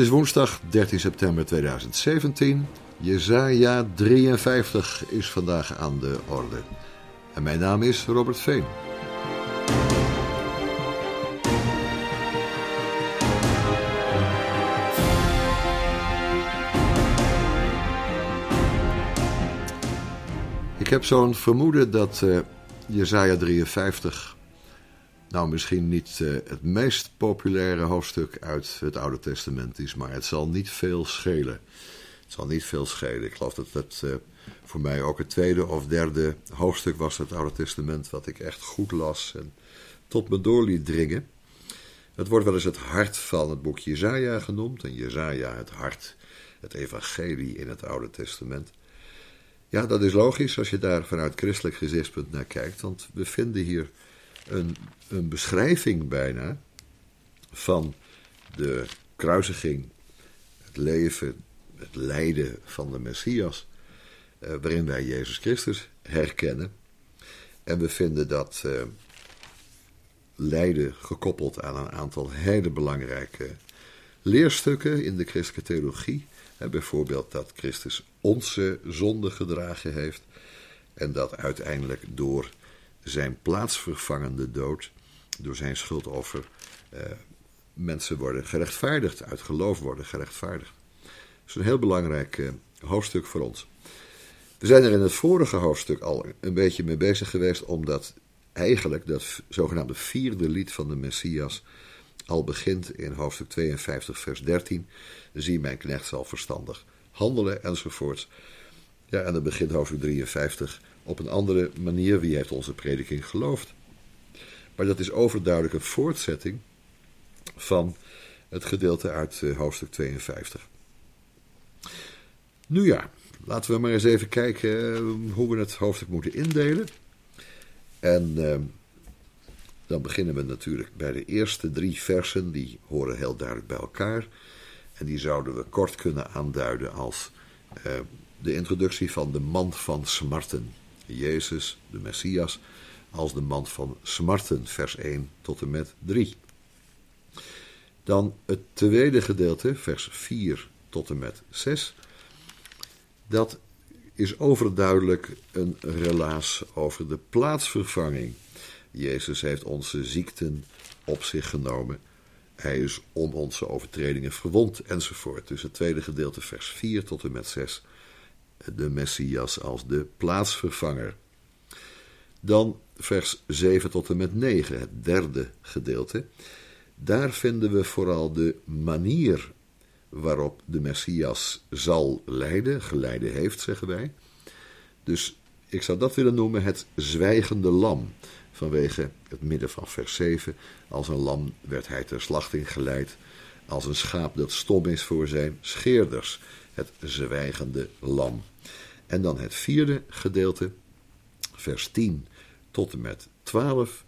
Is woensdag 13 september 2017. Jezaja 53 is vandaag aan de orde. En mijn naam is Robert Veen. Ik heb zo'n vermoeden dat uh, Jezaja 53 nou misschien niet uh, het meest populaire hoofdstuk uit het Oude Testament is, maar het zal niet veel schelen. Het zal niet veel schelen. Ik geloof dat het uh, voor mij ook het tweede of derde hoofdstuk was het Oude Testament, wat ik echt goed las en tot me door liet dringen. Het wordt wel eens het hart van het boek Jezaja genoemd, en Jezaja het hart, het evangelie in het Oude Testament. Ja, dat is logisch als je daar vanuit christelijk gezichtspunt naar kijkt, want we vinden hier een, een beschrijving bijna van de kruisiging, het leven, het lijden van de Messias, eh, waarin wij Jezus Christus herkennen. En we vinden dat eh, lijden gekoppeld aan een aantal hele belangrijke leerstukken in de christelijke theologie. Eh, bijvoorbeeld dat Christus onze zonde gedragen heeft en dat uiteindelijk door zijn plaatsvervangende dood, door zijn schuldoffer, eh, mensen worden gerechtvaardigd, uit geloof worden gerechtvaardigd. Dat is een heel belangrijk eh, hoofdstuk voor ons. We zijn er in het vorige hoofdstuk al een beetje mee bezig geweest, omdat eigenlijk dat zogenaamde vierde lied van de Messias al begint in hoofdstuk 52, vers 13. Zie mijn knecht zal verstandig handelen enzovoorts. Ja, en dan begint hoofdstuk 53 op een andere manier. Wie heeft onze prediking geloofd? Maar dat is overduidelijk een voortzetting van het gedeelte uit uh, hoofdstuk 52. Nu ja, laten we maar eens even kijken uh, hoe we het hoofdstuk moeten indelen. En uh, dan beginnen we natuurlijk bij de eerste drie versen, die horen heel duidelijk bij elkaar. En die zouden we kort kunnen aanduiden als de introductie van de man van smarten. Jezus, de Messias, als de man van smarten, vers 1 tot en met 3. Dan het tweede gedeelte, vers 4 tot en met 6. Dat is overduidelijk een relaas over de plaatsvervanging. Jezus heeft onze ziekten op zich genomen. Hij is om onze overtredingen verwond enzovoort. Dus het tweede gedeelte, vers 4 tot en met 6 de Messias als de plaatsvervanger. Dan vers 7 tot en met 9, het derde gedeelte. Daar vinden we vooral de manier waarop de Messias zal leiden, geleiden heeft, zeggen wij. Dus ik zou dat willen noemen het zwijgende lam. Vanwege het midden van vers 7. Als een lam werd hij ter slachting geleid. Als een schaap dat stom is voor zijn scheerders. Het zwijgende lam. En dan het vierde gedeelte, vers 10 tot en met 12.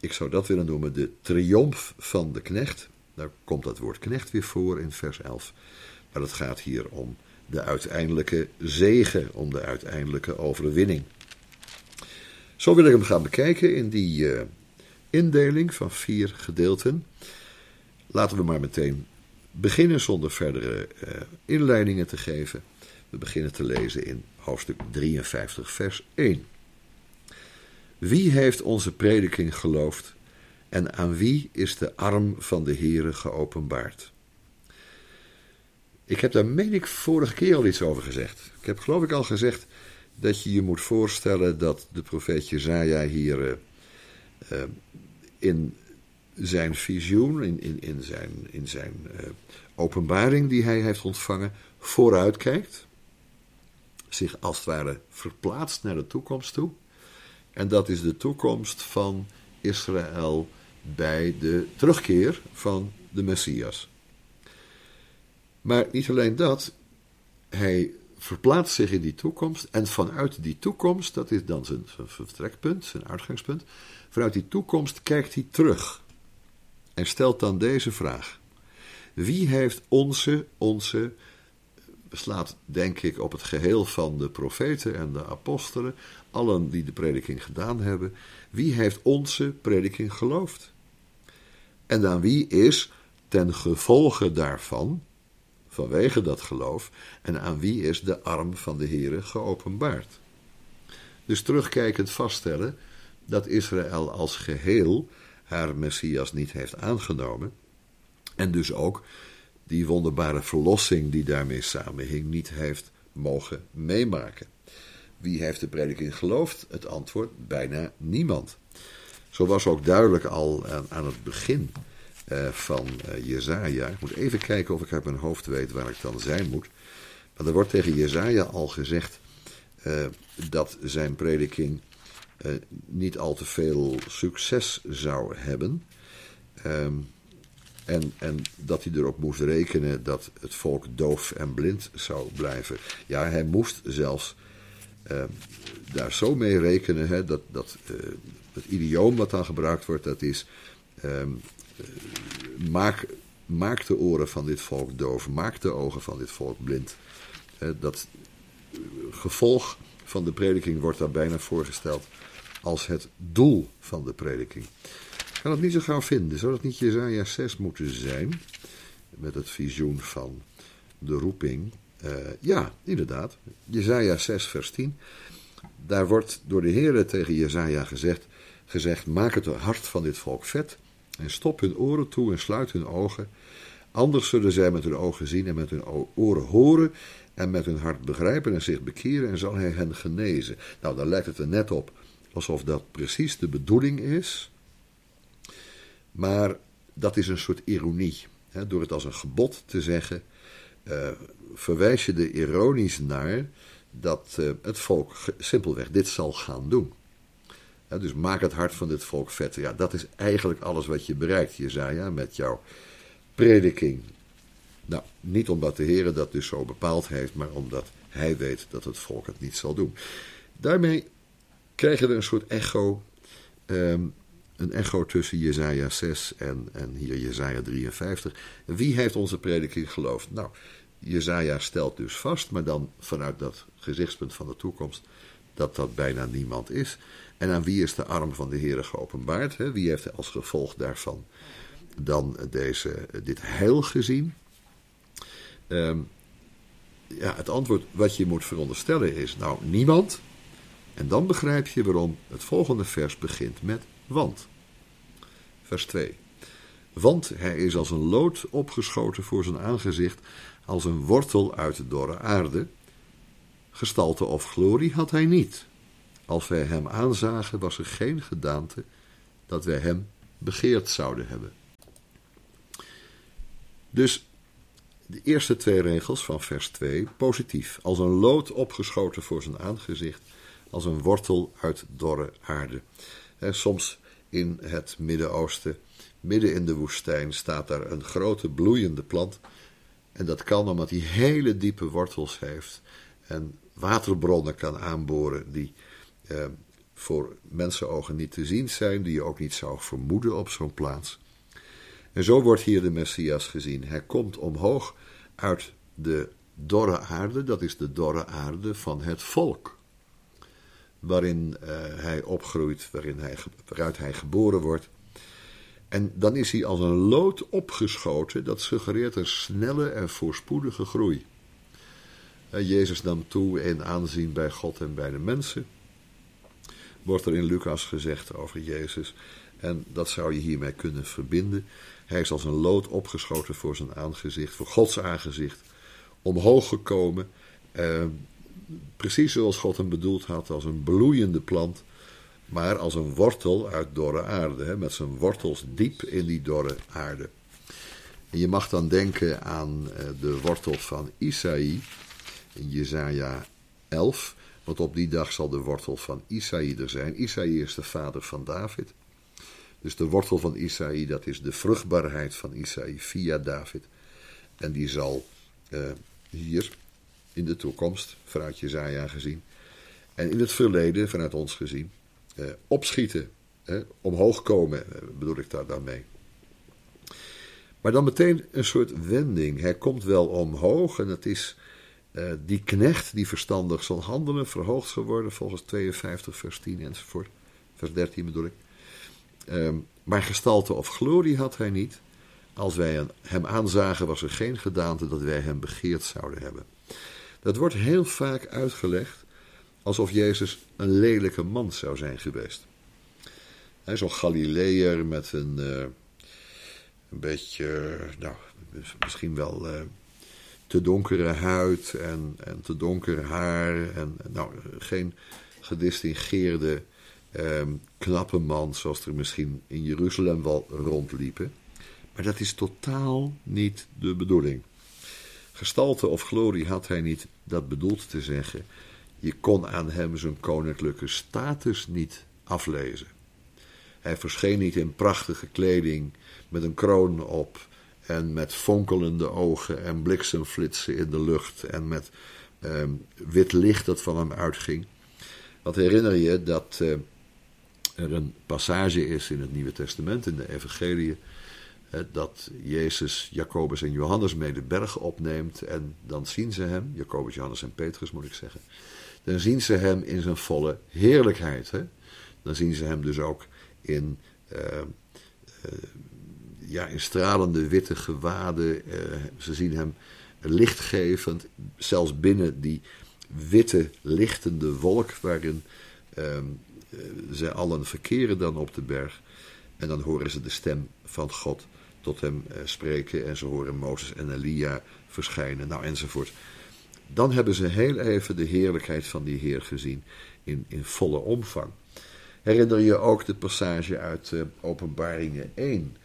Ik zou dat willen noemen de triomf van de knecht. Daar komt dat woord knecht weer voor in vers 11. Maar het gaat hier om de uiteindelijke zegen, om de uiteindelijke overwinning. Zo wil ik hem gaan bekijken in die uh, indeling van vier gedeelten. Laten we maar meteen beginnen zonder verdere uh, inleidingen te geven. We beginnen te lezen in hoofdstuk 53, vers 1. Wie heeft onze prediking geloofd en aan wie is de arm van de Heere geopenbaard? Ik heb daar, meen ik, vorige keer al iets over gezegd. Ik heb geloof ik al gezegd dat je je moet voorstellen dat de profeet Jezaja hier uh, uh, in zijn visioen, in, in, in zijn, in zijn uh, openbaring die hij heeft ontvangen, vooruitkijkt zich als het ware verplaatst naar de toekomst toe. En dat is de toekomst van Israël bij de terugkeer van de Messias. Maar niet alleen dat, hij verplaatst zich in die toekomst en vanuit die toekomst, dat is dan zijn, zijn vertrekpunt, zijn uitgangspunt, vanuit die toekomst kijkt hij terug en stelt dan deze vraag. Wie heeft onze, onze, beslaat denk ik op het geheel van de profeten en de apostelen, allen die de prediking gedaan hebben, wie heeft onze prediking geloofd? En aan wie is ten gevolge daarvan, vanwege dat geloof, en aan wie is de arm van de Heere geopenbaard? Dus terugkijkend vaststellen dat Israël als geheel haar Messias niet heeft aangenomen, en dus ook die wonderbare verlossing die daarmee samenhing niet heeft mogen meemaken. Wie heeft de prediking geloofd? Het antwoord: bijna niemand. Zo was ook duidelijk al aan, het begin uh, van uh, Jezaja. Ik moet even kijken of ik uit mijn hoofd weet waar ik dan zijn moet. Maar er wordt tegen Jezaja al gezegd uh, dat zijn prediking niet al te veel succes zou hebben. Um, en, en dat hij erop moest rekenen dat het volk doof en blind zou blijven. Ja, hij moest zelfs uh, daar zo mee rekenen hè, dat, dat uh, het idioom wat dan gebruikt wordt, dat is. Uh, maak, maak de oren van dit volk doof, maak de ogen van dit volk blind. dat gevolg van de prediking wordt daar bijna voorgesteld als het doel van de prediking kan het niet zo gauw vinden. Zou dat niet Jezaja 6 moeten zijn? Met het visioen van de roeping. Uh, ja, inderdaad. Jezaja 6 vers 10. Daar wordt door de Heer tegen Jezaja gezegd, gezegd... Maak het hart van dit volk vet en stop hun oren toe en sluit hun ogen... Anders zullen zij met hun ogen zien en met hun oren horen en met hun hart begrijpen en zich bekeren en zal hij hen genezen. Nou, dan lijkt het er net op alsof dat precies de bedoeling is maar dat is een soort ironie. Hè? Door het als een gebod te zeggen, uh, verwijs je er ironisch naar dat uh, het volk simpelweg dit zal gaan doen. dus maak het hart van dit volk vet. Ja, dat is eigenlijk alles wat je bereikt, Jezaja, met jouw prediking. Nou, niet omdat de Heer dat dus zo bepaald heeft, maar omdat hij weet dat het volk het niet zal doen. Daarmee krijgen we een soort echo um, een echo tussen Jezaja 6 en, en hier Jezaja 53. Wie heeft onze prediking geloofd? Nou, Jezaja stelt dus vast, maar dan vanuit dat gezichtspunt van de toekomst, dat dat bijna niemand is. En aan wie is de arm van de Heer geopenbaard? Hè? Wie heeft als gevolg daarvan dan deze, dit heil gezien? Um, ja, het antwoord wat je moet veronderstellen is, nou, niemand. En dan begrijp je waarom het volgende vers begint met want. Vers 2. Want hij is als een lood opgeschoten voor zijn aangezicht, als een wortel uit de dorre aarde. Gestalte of glorie had hij niet. Als wij hem aanzagen, was er geen gedaante dat wij hem begeerd zouden hebben. Dus de eerste twee regels van vers 2, positief. Als een lood opgeschoten voor zijn aangezicht, als een wortel uit dorre aarde. Soms in het Midden-Oosten, midden in de woestijn, staat daar een grote bloeiende plant. En dat kan omdat hij hele diepe wortels heeft en waterbronnen kan aanboren die eh, voor mensenogen niet te zien zijn, die je ook niet zou vermoeden op zo'n plaats. En zo wordt hier de Messias gezien. Hij komt omhoog uit de dorre aarde, dat is de dorre aarde van het volk waarin uh, hij opgroeit, waarin hij, waaruit hij geboren wordt. En dan is hij als een lood opgeschoten, dat suggereert een snelle en voorspoedige groei. Uh, Jezus nam toe in aanzien bij God en bij de mensen. Wordt er in Lucas gezegd over Jezus. En dat zou je hiermee kunnen verbinden. Hij is als een lood opgeschoten voor zijn aangezicht, voor Gods aangezicht. Omhoog gekomen. Uh, precies zoals God hem bedoeld had, als een bloeiende plant, maar als een wortel uit dorre aarde, hè, met zijn wortels diep in die dorre aarde. En je mag dan denken aan eh, de wortel van Isaïe in Jezaja 11. Want op die dag zal de wortel van Isaïe er zijn. Isaïe is de vader van David. Dus de wortel van Isaïe, dat is de vruchtbaarheid van Isaïe via David. En die zal uh, hier in de toekomst, vanuit Jezaja gezien, en in het verleden, vanuit ons gezien, uh, opschieten, omhoog komen, bedoel ik daar dan mee. Maar dan meteen een soort wending. Hij komt wel omhoog en het is uh, die knecht die verstandig zal handelen, verhoogd geworden volgens 52 vers 10 enzovoort. Vers 13 bedoel ik. Um, maar gestalte of glorie had hij niet. Als wij hem aanzagen was er geen gedaante dat wij hem begeerd zouden hebben. Dat wordt heel vaak uitgelegd alsof Jezus een lelijke man zou zijn geweest. Zo'n Galileër met een, uh, een beetje, nou, misschien wel uh, te donkere huid en, en te donker haar. En nou, geen gedistingeerde, um, knappe man zoals er misschien in Jeruzalem wel rondliepen. Maar dat is totaal niet de bedoeling. Gestalte of glorie had hij niet, dat bedoelt te zeggen. Je kon aan hem zijn koninklijke status niet aflezen. Hij verscheen niet in prachtige kleding, met een kroon op en met fonkelende ogen en bliksemflitsen in de lucht en met eh, wit licht dat van hem uitging. Wat herinner je dat eh, er een passage is in het Nieuwe Testament, in de Evangelie, dat Jezus Jacobus en Johannes mee de bergen opneemt en dan zien ze hem, Jacobus, Johannes en Petrus moet ik zeggen, dan zien ze hem in zijn volle heerlijkheid. Dan zien ze hem dus ook in, uh, ja, in stralende witte gewaden. Uh, ze zien hem lichtgevend, zelfs binnen die witte lichtende wolk waarin ehm, zij allen verkeren dan op de berg. En dan horen ze de stem van God tot hem spreken en ze horen Mozes en Elia verschijnen, nou enzovoort. Dan hebben ze heel even de heerlijkheid van die Heer gezien in, in volle omvang. Herinner je ook de passage uit uh, Openbaringen 1?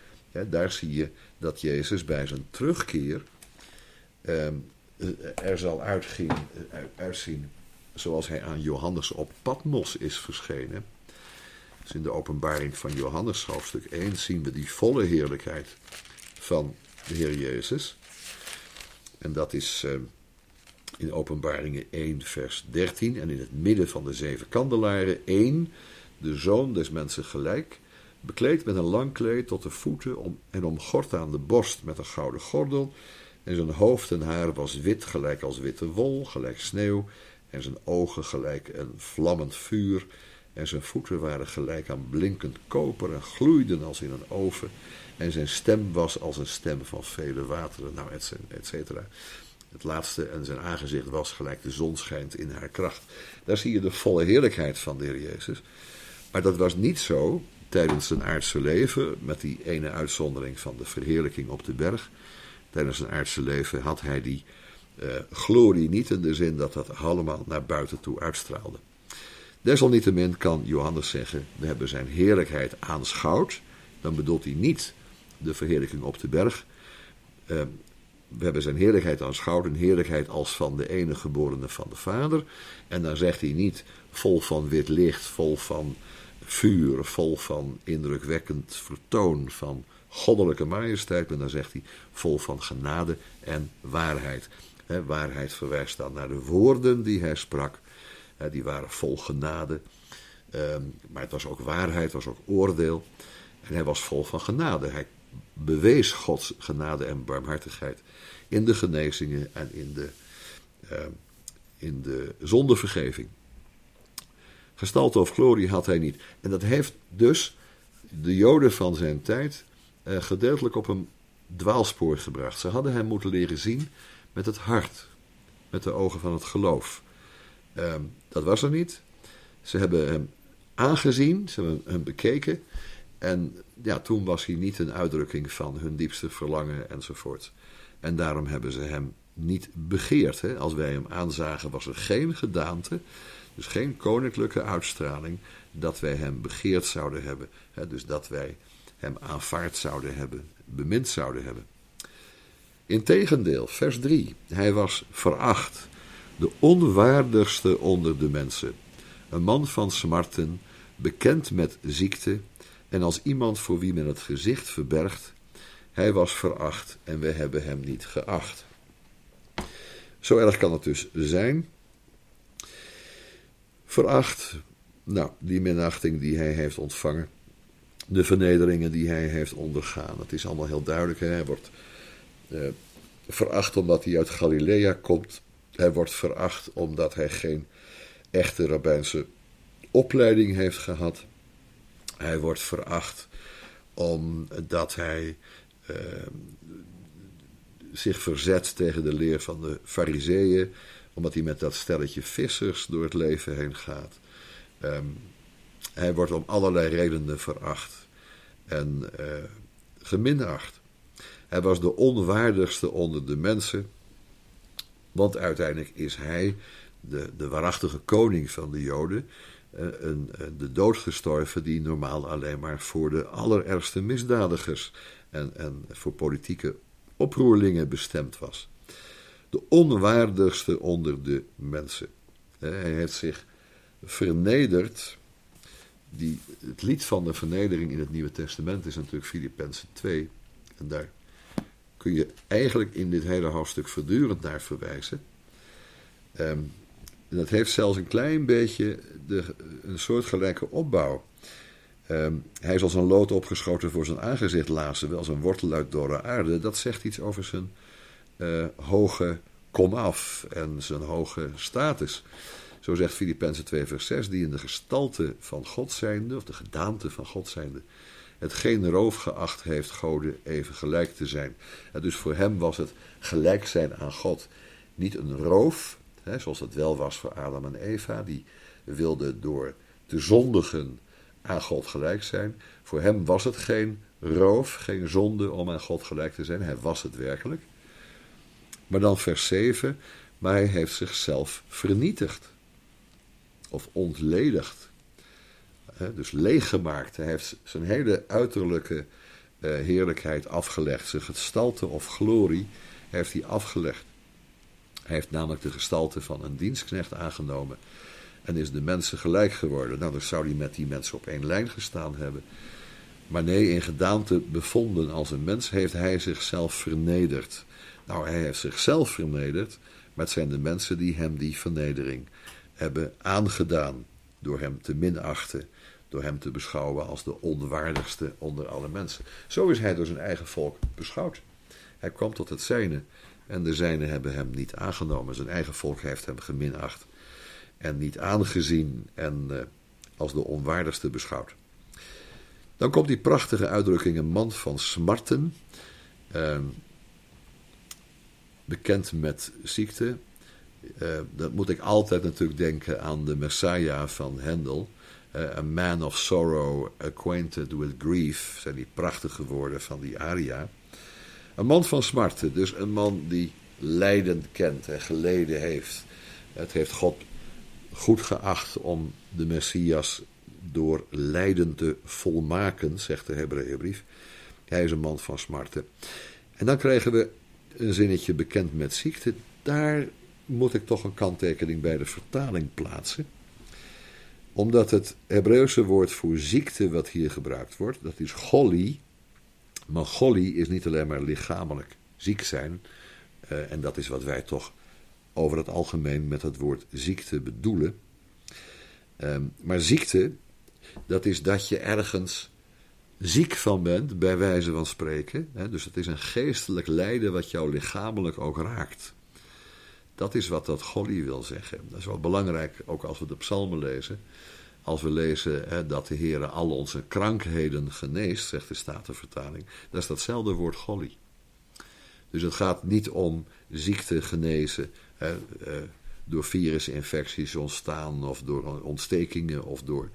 daar zie je dat Jezus bij zijn terugkeer ehm, er zal uitzien zoals hij aan Johannes op Patmos is verschenen. Dus in de openbaring van Johannes, hoofdstuk 1, zien we die volle heerlijkheid van de Heer Jezus. En dat is uh, in openbaringen 1, vers 13. En in het midden van de zeven kandelaren 1 de zoon des mensen gelijk, bekleed met een lang kleed tot de voeten en omgord aan de borst met een gouden gordel, en zijn hoofd en haar was wit gelijk als witte wol, gelijk sneeuw, en zijn ogen gelijk een vlammend vuur, en zijn voeten waren gelijk aan blinkend koper en gloeiden als in een oven, en zijn stem was als een stem van vele wateren, nou, et cetera. Het laatste en zijn aangezicht was gelijk de zon schijnt in haar kracht. Daar zie je de volle heerlijkheid van de Heer Jezus. Maar dat was niet zo tijdens zijn aardse leven, met die ene uitzondering van de verheerlijking op de berg. Tijdens zijn aardse leven had hij die uh, glorie niet in de zin dat dat allemaal naar buiten toe uitstraalde. Desalniettemin kan Johannes zeggen: We hebben zijn heerlijkheid aanschouwd. Dan bedoelt hij niet de verheerlijking op de berg. Uh, we hebben zijn heerlijkheid aanschouwd, een heerlijkheid als van de enige geborene van de Vader. En dan zegt hij niet vol van wit licht, vol van vuur, vol van indrukwekkend vertoon van goddelijke majesteit. Maar dan zegt hij vol van genade en waarheid. waarheid verwijst dan naar de woorden die hij sprak. Die waren vol genade. Ehm, maar het was ook waarheid, het was ook oordeel. En hij was vol van genade. Hij bewees Gods genade en barmhartigheid in de genezingen en in de, uh, in de zondevergeving. Gestalte of glorie had hij niet. En dat heeft dus de Joden van zijn tijd uh, gedeeltelijk op een dwaalspoor gebracht. Ze hadden hem moeten leren zien met het hart, met de ogen van het geloof. Uh, dat was er niet. Ze hebben hem aangezien, ze hebben hem bekeken. En ja, toen was hij niet een uitdrukking van hun diepste verlangen enzovoort. En daarom hebben ze hem niet begeerd. Hè? Als wij hem aanzagen, was er geen gedaante, dus geen koninklijke uitstraling, dat wij hem begeerd zouden hebben. Hè? Dus dat wij hem aanvaard zouden hebben, bemind zouden hebben. Integendeel, vers 3. Hij was veracht, de onwaardigste onder de mensen. Een man van smarten, bekend met ziekte, en als iemand voor wie men het gezicht verbergt. Hij was veracht en we hebben hem niet geacht. Zo erg kan het dus zijn. Veracht, nou, die minachting die hij heeft ontvangen, de vernederingen die hij heeft ondergaan. Het is allemaal heel duidelijk. Hè? Hij wordt eh, veracht omdat hij uit Galilea komt. Hij wordt veracht omdat hij geen echte rabbijnse opleiding heeft gehad. Hij wordt veracht omdat hij eh, zich verzet tegen de leer van de fariseeën, omdat hij met dat stelletje vissers door het leven heen gaat. Ehm, hij wordt om allerlei redenen veracht en uh, geminacht. Hij was de onwaardigste onder de mensen, want uiteindelijk is hij de, de waarachtige koning van de Joden. Eh, een, een, de dood gestorven die normaal alleen maar voor de allerergste misdadigers en, en voor politieke oproerlingen bestemd was. De onwaardigste onder de mensen. Hij heeft zich vernederd. Die, het lied van de vernedering in het Nieuwe Testament is natuurlijk Filippenzen 2. En daar kun je eigenlijk in dit hele hoofdstuk voortdurend naar verwijzen. Um, dat heeft zelfs een klein beetje de, een soortgelijke opbouw. Um, hij is als een lood opgeschoten voor zijn aangezicht lazen, als een wortel uit dorre aarde. Dat zegt iets over zijn uh, hoge komaf en zijn hoge status. Zo zegt Filippenzen 2 vers 6, die in de gestalte van God zijnde, of de gedaante van God zijnde, het geen roof geacht heeft Goden even gelijk te zijn. En dus voor hem was het gelijk zijn aan God niet een roof, hè, zoals het wel was voor Adam en Eva, die wilden door te zondigen aan God gelijk zijn. Voor hem was het geen roof, geen zonde om aan God gelijk te zijn. Hij was het werkelijk. Maar dan vers 7, maar hij heeft zichzelf vernietigd. Of ontledigd. Dus leeggemaakt. Hij heeft zijn hele uiterlijke eh, heerlijkheid afgelegd. Zijn gestalte of glorie heeft hij afgelegd. Hij heeft namelijk de gestalte van een dienstknecht aangenomen en is de mensen gelijk geworden. Nou, dan zou hij met die mensen op één lijn gestaan hebben. Maar nee, in gedaante bevonden als een mens heeft hij zichzelf vernederd. Nou, hij heeft zichzelf vernederd, maar het zijn de mensen die hem die vernedering hebben aangedaan. Door hem te minachten, door hem te beschouwen als de onwaardigste onder alle mensen. Zo is hij door zijn eigen volk beschouwd. Hij kwam tot het zijne en de zijnen hebben hem niet aangenomen. Zijn eigen volk heeft hem geminacht en niet aangezien en uh, als de onwaardigste beschouwd. Dan komt die prachtige uitdrukking een man van smarten, uh, bekend met ziekte. Uh, dat moet ik altijd natuurlijk denken aan de Messiah van Hendel. A man of sorrow, acquainted with grief, zijn die prachtige woorden van die aria. Een man van smarten, dus een man die lijden kent en geleden heeft. Het heeft God goed geacht om de Messias door lijden te volmaken, zegt de Hebreeënbrief. Hij is een man van smarten. En dan krijgen we een zinnetje bekend met ziekte. Daar moet ik toch een kanttekening bij de vertaling plaatsen. Omdat het Hebreeuwse woord voor ziekte wat hier gebruikt wordt, dat is goli. Maar goli is niet alleen maar lichamelijk ziek zijn. Uh, en dat is wat wij toch over het algemeen met het woord ziekte bedoelen. Um, maar ziekte, dat is dat je ergens ziek van bent, bij wijze van spreken. Hè? Dus het is een geestelijk lijden wat jou lichamelijk ook raakt. Dat is wat dat Golly wil zeggen. Dat is wel belangrijk, ook als we de psalmen lezen. Als we lezen hè, dat de Heer al onze krankheden geneest, zegt de Statenvertaling. Dat is datzelfde woord Golly. Dus het gaat niet om ziekte genezen uh, door virusinfecties ontstaan of door ontstekingen of door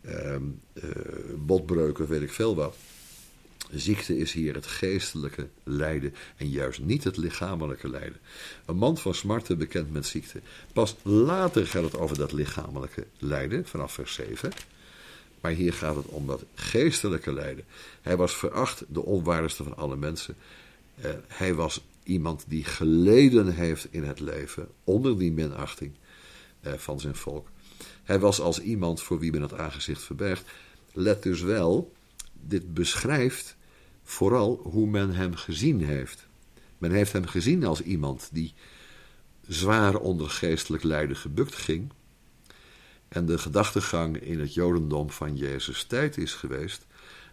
uh, botbreuken, weet ik veel wat. Ziekte is hier het geestelijke lijden en juist niet het lichamelijke lijden. Een man van smarten bekend met ziekte. Pas later gaat het over dat lichamelijke lijden, vanaf vers 7. Maar hier gaat het om dat geestelijke lijden. Hij was veracht, de onwaardigste van alle mensen. Uh, hij was iemand die geleden heeft in het leven onder die minachting eh, van zijn volk. Hij was als iemand voor wie men het aangezicht verbergt. Let dus wel, dit beschrijft vooral hoe men hem gezien heeft. Men heeft hem gezien als iemand die zwaar onder geestelijk lijden gebukt ging. En de gedachtegang in het Jodendom van Jezus tijd is geweest.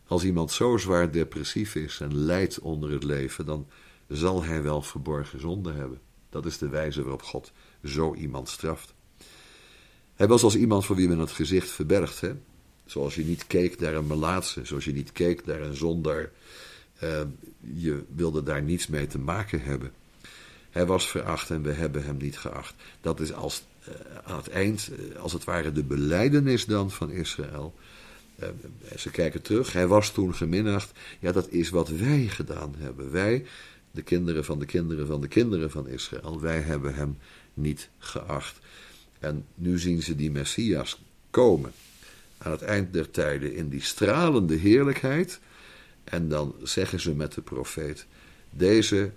Als iemand zo zwaar depressief is en lijdt onder het leven, dan zal hij wel verborgen zonde hebben. Dat is de wijze waarop God zo iemand straft. Hij was als iemand voor wie men het gezicht verbergt. Hè? Zoals je niet keek naar een melaatse, zoals je niet keek naar een zondaar. Uh, je wilde daar niets mee te maken hebben. Hij was veracht en we hebben hem niet geacht. Dat is als, uh, aan het eind, uh, als het ware, de beleidenis dan van Israël. ze kijken terug, hij was toen geminacht. Ja, dat is wat wij gedaan hebben. Wij, de kinderen van de kinderen van de kinderen van Israël, wij hebben hem niet geacht. En nu zien ze die Messias komen aan het eind der tijden in die stralende heerlijkheid. En dan zeggen ze met de profeet: Deze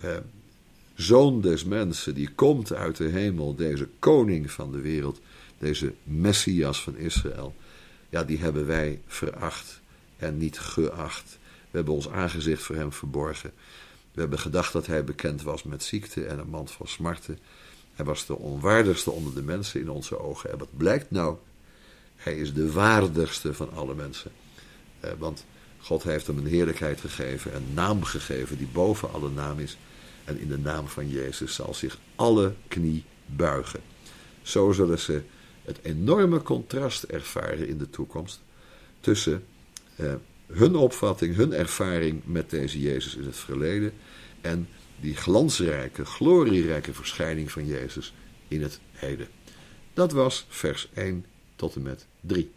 eh, zoon des mensen, die komt uit de hemel, deze koning van de wereld, deze Messias van Israël, ja, die hebben wij veracht en niet geacht. We hebben ons aangezicht voor hem verborgen. We hebben gedacht dat hij bekend was met ziekte en een mand van smarten. Hij was de onwaardigste onder de mensen in onze ogen. En wat blijkt nou? Hij is de waardigste van alle mensen. Eh, want God heeft hem een heerlijkheid gegeven, een naam gegeven die boven alle naam is. En in de naam van Jezus zal zich alle knie buigen. Zo zullen ze het enorme contrast ervaren in de toekomst tussen eh, hun opvatting, hun ervaring met deze Jezus in het verleden en die glansrijke, glorierijke verschijning van Jezus in het heden. Dat was vers 1 tot en met 3.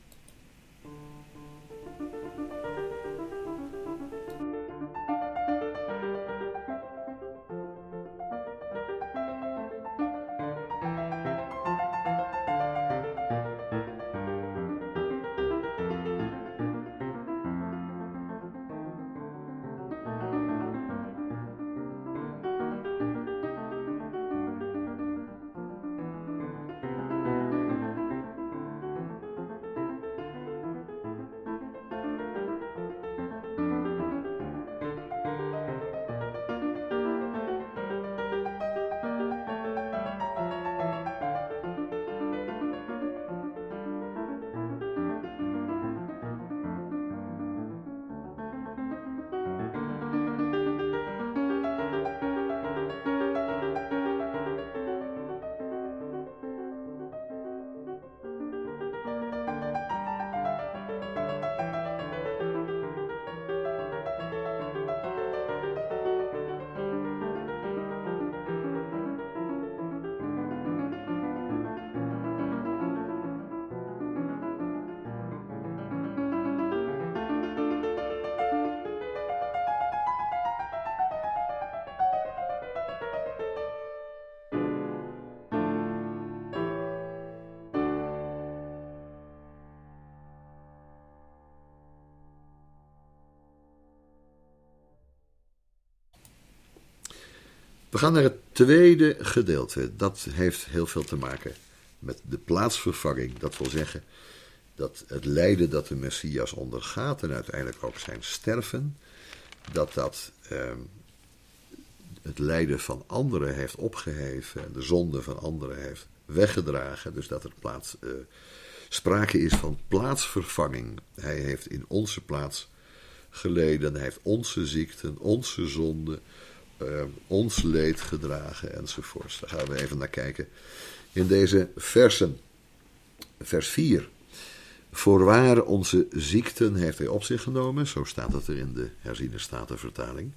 We gaan naar het tweede gedeelte. Dat heeft heel veel te maken met de plaatsvervanging. Dat wil zeggen dat het lijden dat de Messias ondergaat en uiteindelijk ook zijn sterven, dat dat eh, het lijden van anderen heeft opgeheven en de zonde van anderen heeft weggedragen. Dus dat er plaats, eh, sprake is van plaatsvervanging. Hij heeft in onze plaats geleden, hij heeft onze ziekten, onze zonden uh, ons leed gedragen enzovoorts. Daar gaan we even naar kijken in deze versen. Vers 4. Voorwaar onze ziekten heeft hij op zich genomen, zo staat het er in de herziene statenvertaling.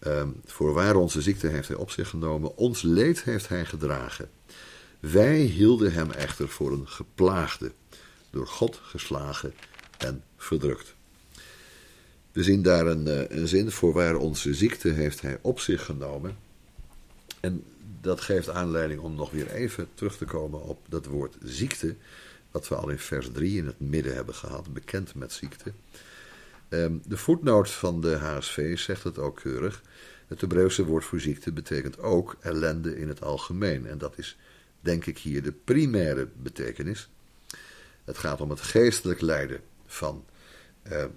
Um, voorwaar onze ziekte heeft hij op zich genomen, ons leed heeft hij gedragen. Wij hielden hem echter voor een geplaagde, door God geslagen en verdrukt. We zien daar een, eh, een zin voor waar onze ziekte heeft hij op zich genomen. En dat geeft aanleiding om nog weer even terug te komen op dat woord ziekte, wat we al in vers 3 in het midden hebben gehad, bekend met ziekte. Ehm, de voetnoot van de HSV zegt het ook keurig. Het Hebreeuwse woord voor ziekte betekent ook ellende in het algemeen. En dat is, denk ik, hier de primaire betekenis. Het gaat om het geestelijk lijden van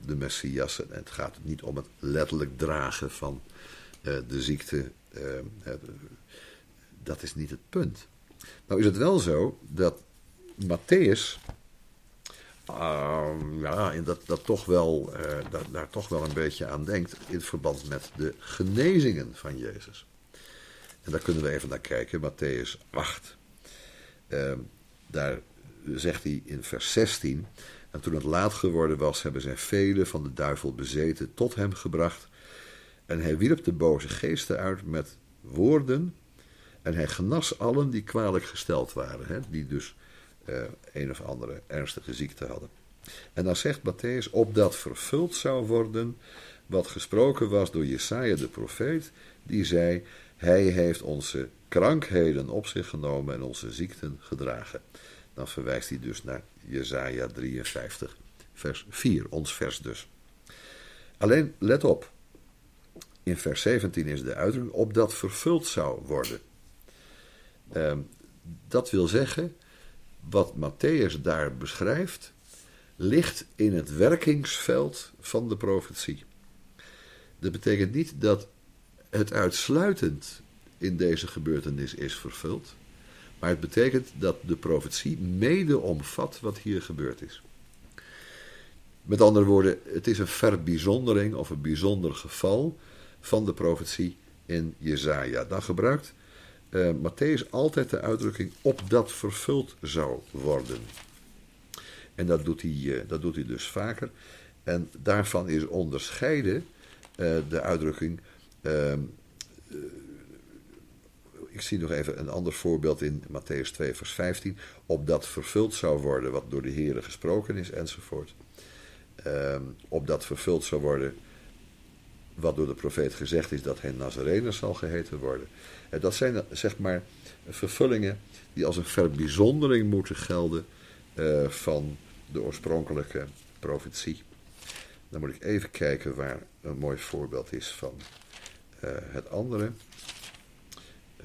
de Messias. En het gaat niet om het letterlijk dragen van uh, de ziekte. Uh, dat is niet het punt. Nou is het wel zo dat Matthäus ja, dat, dat toch wel, daar toch wel een beetje aan denkt in verband met de genezingen van Jezus. En daar kunnen we even naar kijken, Matthäus 8. daar zegt hij in vers 16. En toen het laat geworden was, hebben zij velen van de duivel bezeten tot hem gebracht. En hij wierp de boze geesten uit met woorden. En hij genas allen die kwalijk gesteld waren, hè, die dus uh, een of andere ernstige ziekte hadden. En dan zegt Matthäus, opdat vervuld zou worden wat gesproken was door Jesaja de profeet, die zei, hij heeft onze krankheden op zich genomen en onze ziekten gedragen. Dan verwijst hij dus naar Jesaja 53, vers 4, ons vers dus. Alleen, let op, in vers 17 is de uitdrukking opdat vervuld zou worden. Ehm, dat wil zeggen, wat Matthäus daar beschrijft, ligt in het werkingsveld van de profetie. Dat betekent niet dat het uitsluitend in deze gebeurtenis is vervuld. Maar het betekent dat de profetie mede omvat wat hier gebeurd is. Met andere woorden, het is een verbijzondering of een bijzonder geval van de profetie in Jezaja. Dan gebruikt uh, Matthäus altijd de uitdrukking opdat vervuld zou worden. En dat doet hij, uh, dat doet hij dus vaker. En daarvan is onderscheiden uh, de uitdrukking ehm, ik zie nog even een ander voorbeeld in Matthäus 2, vers 15. Opdat vervuld zou worden wat door de Heeren gesproken is, enzovoort. Um, opdat vervuld zou worden wat door de profeet gezegd is dat hij Nazarener zal geheten worden. En dat zijn zeg maar vervullingen die als een verbijzondering moeten gelden uh, van de oorspronkelijke profetie. Dan moet ik even kijken waar een mooi voorbeeld is van uh, het andere.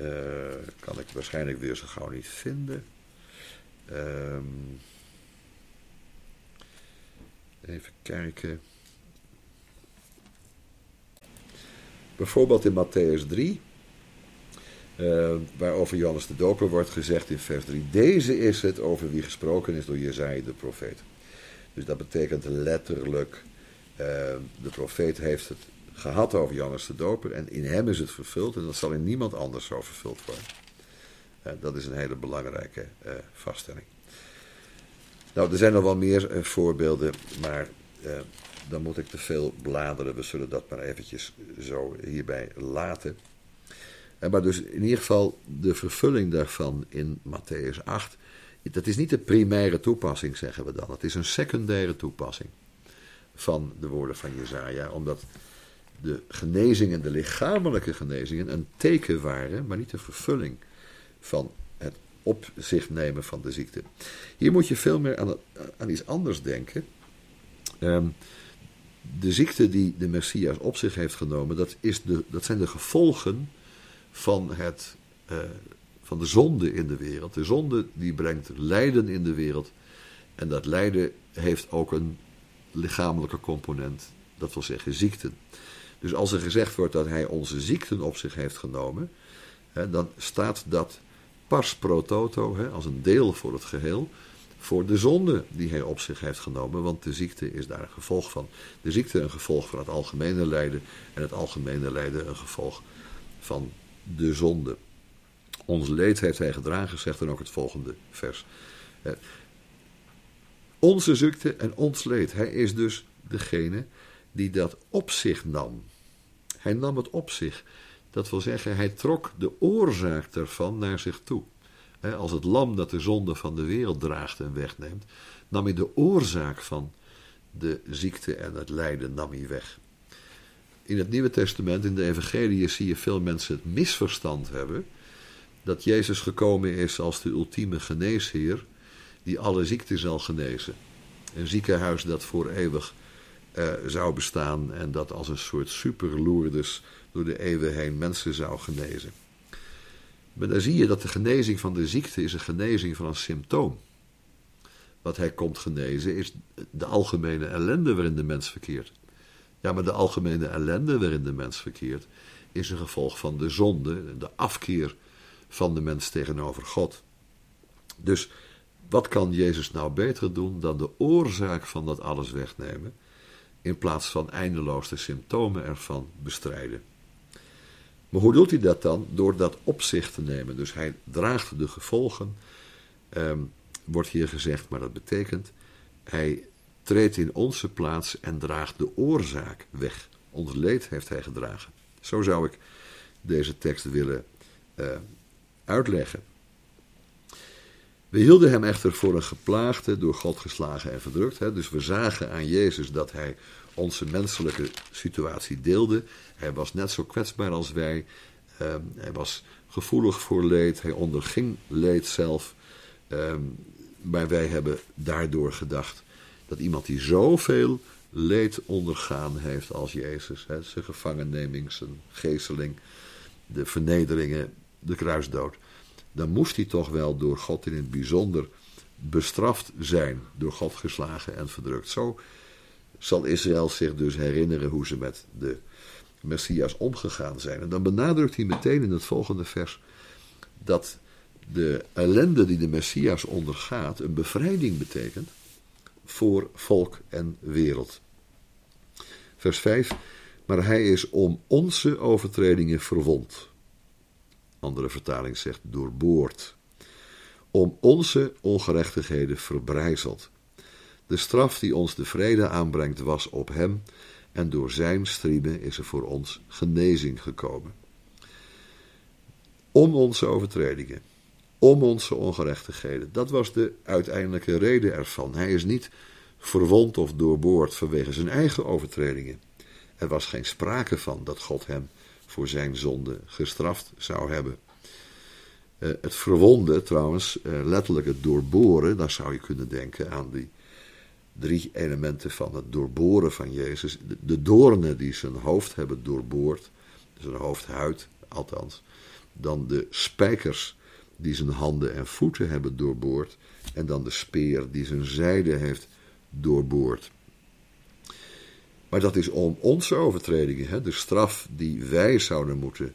Uh, kan ik waarschijnlijk weer zo gauw niet vinden. Um, even kijken. Bijvoorbeeld in Matthäus 3, uh, waarover Johannes de Doper wordt gezegd in vers 3. Deze is het over wie gesproken is door Jezaja de profeet. Dus dat betekent letterlijk, uh, de profeet heeft het gehad over Johannes de Doper en in hem is het vervuld en dat zal in niemand anders zo vervuld worden. Uh, dat is een hele belangrijke uh, vaststelling. Nou, er zijn nog wel meer uh, voorbeelden, maar dan moet ik te veel bladeren. We zullen dat maar eventjes zo hierbij laten. maar dus in ieder geval de vervulling daarvan in Matthäus 8, dat is niet de primaire toepassing, zeggen we dan. Het is een secundaire toepassing van de woorden van Jezaja, omdat de genezingen, de lichamelijke genezingen, een teken waren, maar niet een vervulling van het op zich nemen van de ziekte. Hier moet je veel meer aan, aan iets anders denken. Um, de ziekte die de Messias op zich heeft genomen, dat, is de, dat zijn de gevolgen van, het, uh, van de zonde in de wereld. De zonde die brengt lijden in de wereld. En dat lijden heeft ook een lichamelijke component, dat wil zeggen ziekten. Dus als er gezegd wordt dat hij onze ziekten op zich heeft genomen, dan staat dat pars pro toto, als een deel voor het geheel, voor de zonde die hij op zich heeft genomen, want de ziekte is daar een gevolg van. De ziekte een gevolg van het algemene lijden en het algemene lijden een gevolg van de zonde. Ons leed heeft hij gedragen, zegt dan ook het volgende vers. Onze ziekte en ons leed. Hij is dus degene die dat op zich nam. Hij nam het op zich. Dat wil zeggen, hij trok de oorzaak ervan naar zich toe. Als het lam dat de zonde van de wereld draagt en wegneemt, nam hij de oorzaak van de ziekte en het lijden nam hij weg. In het Nieuwe Testament, in de Evangelie, zie je veel mensen het misverstand hebben dat Jezus gekomen is als de ultieme geneesheer die alle ziekten zal genezen. Een ziekenhuis dat voor eeuwig uh, zou bestaan en dat als een soort superloerdes door de eeuwen heen mensen zou genezen. Maar dan zie je dat de genezing van de ziekte is een genezing van een symptoom. Wat hij komt genezen is de algemene ellende waarin de mens verkeert. Ja, maar de algemene ellende waarin de mens verkeert is een gevolg van de zonde, de afkeer van de mens tegenover God. Dus wat kan Jezus nou beter doen dan de oorzaak van dat alles wegnemen, in plaats van eindeloos de symptomen ervan bestrijden? Maar hoe doet hij dat dan? Door dat op zich te nemen. Dus hij draagt de gevolgen, ehm, wordt hier gezegd, maar dat betekent, hij treedt in onze plaats en draagt de oorzaak weg. Ons leed heeft hij gedragen. Zo zou ik deze tekst willen uh, uitleggen. We hielden hem echter voor een geplaagde, door God geslagen en verdrukt. Hè? Dus we zagen aan Jezus dat hij onze menselijke situatie deelde. Hij was net zo kwetsbaar als wij. Um, hij was gevoelig voor leed. Hij onderging leed zelf. Um, maar wij hebben daardoor gedacht dat iemand die zoveel leed ondergaan heeft als Jezus, hè, zijn gevangenneming, zijn geesteling, de vernederingen, de kruisdood, dan moest hij toch wel door God in het bijzonder bestraft zijn, door God geslagen en verdrukt. Zo zal Israël zich dus herinneren hoe ze met de Messias omgegaan zijn. En dan benadrukt hij meteen in het volgende vers dat de ellende die de Messias ondergaat een bevrijding betekent voor volk en wereld. Vers 5. Maar hij is om onze overtredingen verwond. Andere vertaling zegt doorboord. Om onze ongerechtigheden verbrijzeld. De straf die ons de vrede aanbrengt was op hem, en door zijn striemen is er voor ons genezing gekomen. Om onze overtredingen, om onze ongerechtigheden. Dat was de uiteindelijke reden ervan. Hij is niet verwond of doorboord vanwege zijn eigen overtredingen. Er was geen sprake van dat God hem voor zijn zonde gestraft zou hebben. Uh, het verwonden, trouwens, uh, letterlijk het doorboren, daar zou je kunnen denken aan die drie elementen van het doorboren van Jezus. De, de doornen die zijn hoofd hebben doorboord, zijn hoofdhuid althans. Dan de spijkers die zijn handen en voeten hebben doorboord. En dan de speer die zijn zijde heeft doorboord. Maar dat is om onze overtredingen, hè, de straf die wij zouden moeten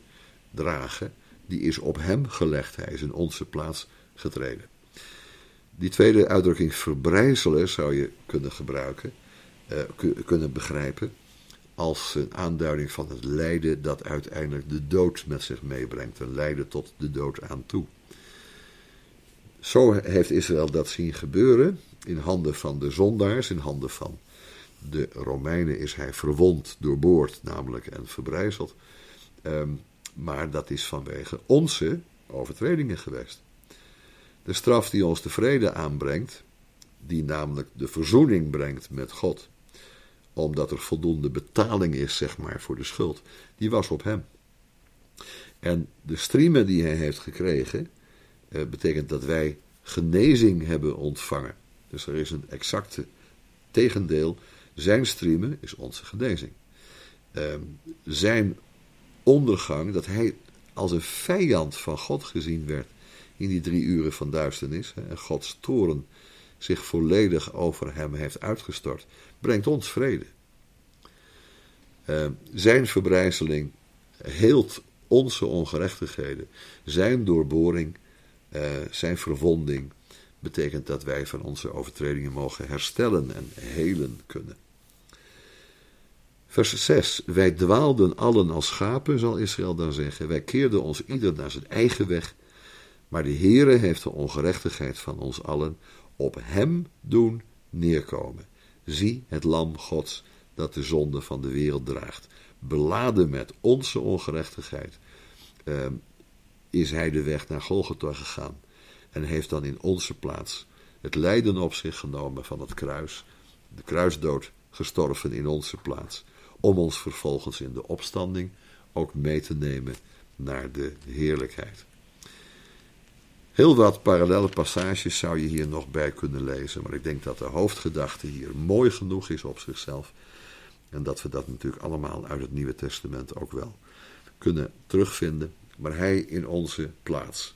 dragen, die is op hem gelegd. Hij is in onze plaats getreden. Die tweede uitdrukking verbrijzelen zou je kunnen gebruiken, uh, kunnen begrijpen, als een aanduiding van het lijden dat uiteindelijk de dood met zich meebrengt. Een lijden tot de dood aan toe. Zo heeft Israël dat zien gebeuren in handen van de zondaars, in handen van de Romeinen is hij verwond, doorboord namelijk en verbrijzeld. Um, maar dat is vanwege onze overtredingen geweest. De straf die ons de vrede aanbrengt, die namelijk de verzoening brengt met God, omdat er voldoende betaling is, zeg maar, voor de schuld, die was op hem. En de striemen die hij heeft gekregen, eh, betekent dat wij genezing hebben ontvangen. Dus er is een exacte tegendeel. Zijn streamen is onze genezing. Uh, zijn ondergang, dat hij als een vijand van God gezien werd in die drie uren van duisternis, en Gods toren zich volledig over hem heeft uitgestort, brengt ons vrede. Uh, zijn verbrijzeling heelt onze ongerechtigheden. Zijn doorboring, uh, zijn verwonding betekent dat wij van onze overtredingen mogen herstellen en helen kunnen. Vers 6. Wij dwaalden allen als schapen, zal Israël dan zeggen. Wij keerden ons ieder naar zijn eigen weg. Maar de Heere heeft de ongerechtigheid van ons allen op hem doen neerkomen. Zie het lam Gods dat de zonde van de wereld draagt. Beladen met onze ongerechtigheid uh, is hij de weg naar Golgotha gegaan en heeft dan in onze plaats het lijden op zich genomen van het kruis, de kruisdood gestorven in onze plaats, om ons vervolgens in de opstanding ook mee te nemen naar de heerlijkheid. Heel wat parallele passages zou je hier nog bij kunnen lezen, maar ik denk dat de hoofdgedachte hier mooi genoeg is op zichzelf. En dat we dat natuurlijk allemaal uit het Nieuwe Testament ook wel kunnen terugvinden, maar hij in onze plaats.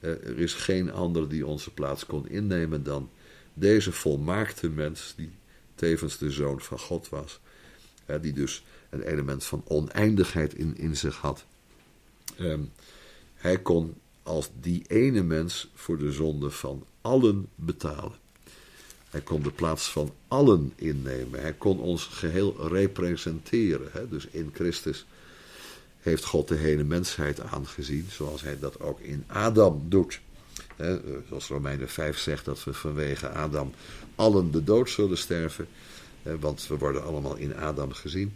Eh, er is geen ander die onze plaats kon innemen dan deze volmaakte mens, die tevens de zoon van God was, die dus een element van oneindigheid in, in zich had. Ehm, hij kon als die ene mens voor de zonde van allen betalen. Hij kon de plaats van allen innemen. Hij kon ons geheel representeren. Hè? Dus in Christus heeft God de hele mensheid aangezien, zoals hij dat ook in Adam doet. Hè? Zoals Romeinen 5 zegt dat we vanwege Adam allen de dood zullen sterven? Want we worden allemaal in Adam gezien.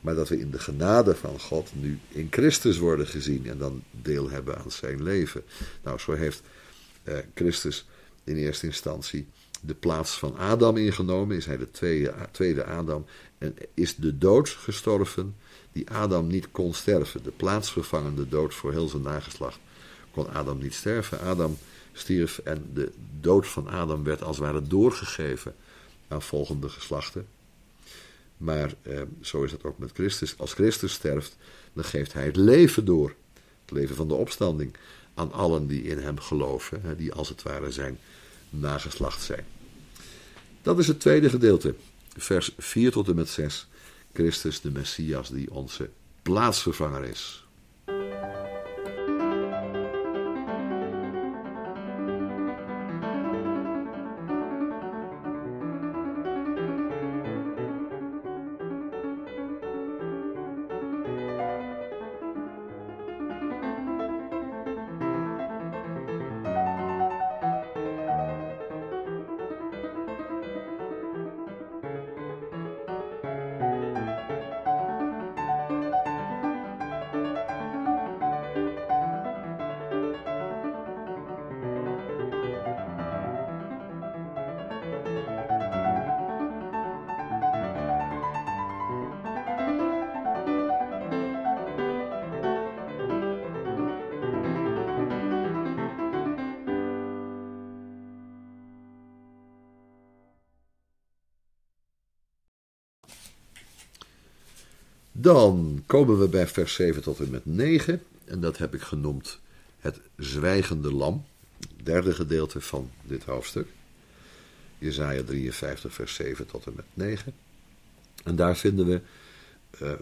Maar dat we in de genade van God nu in Christus worden gezien en dan deel hebben aan zijn leven. Nou, zo heeft eh, Christus in eerste instantie de plaats van Adam ingenomen, is hij de tweede, Adam en is de dood gestorven die Adam niet kon sterven. De plaatsvervangende dood voor heel zijn nageslacht kon Adam niet sterven. Adam stierf en de dood van Adam werd als ware doorgegeven volgende geslachten. Maar eh, zo is het ook met Christus. Als Christus sterft, dan geeft hij het leven door. Het leven van de opstanding. Aan allen die in hem geloven. Hè, die als het ware zijn nageslacht zijn. Dat is het tweede gedeelte. Vers 4 tot en met 6. Christus de Messias die onze plaatsvervanger is. Dan komen we bij vers 7 tot en met 9. En dat heb ik genoemd het zwijgende lam. Derde gedeelte van dit hoofdstuk. Jezaja 53 vers 7 tot en met 9. En daar vinden we, uh,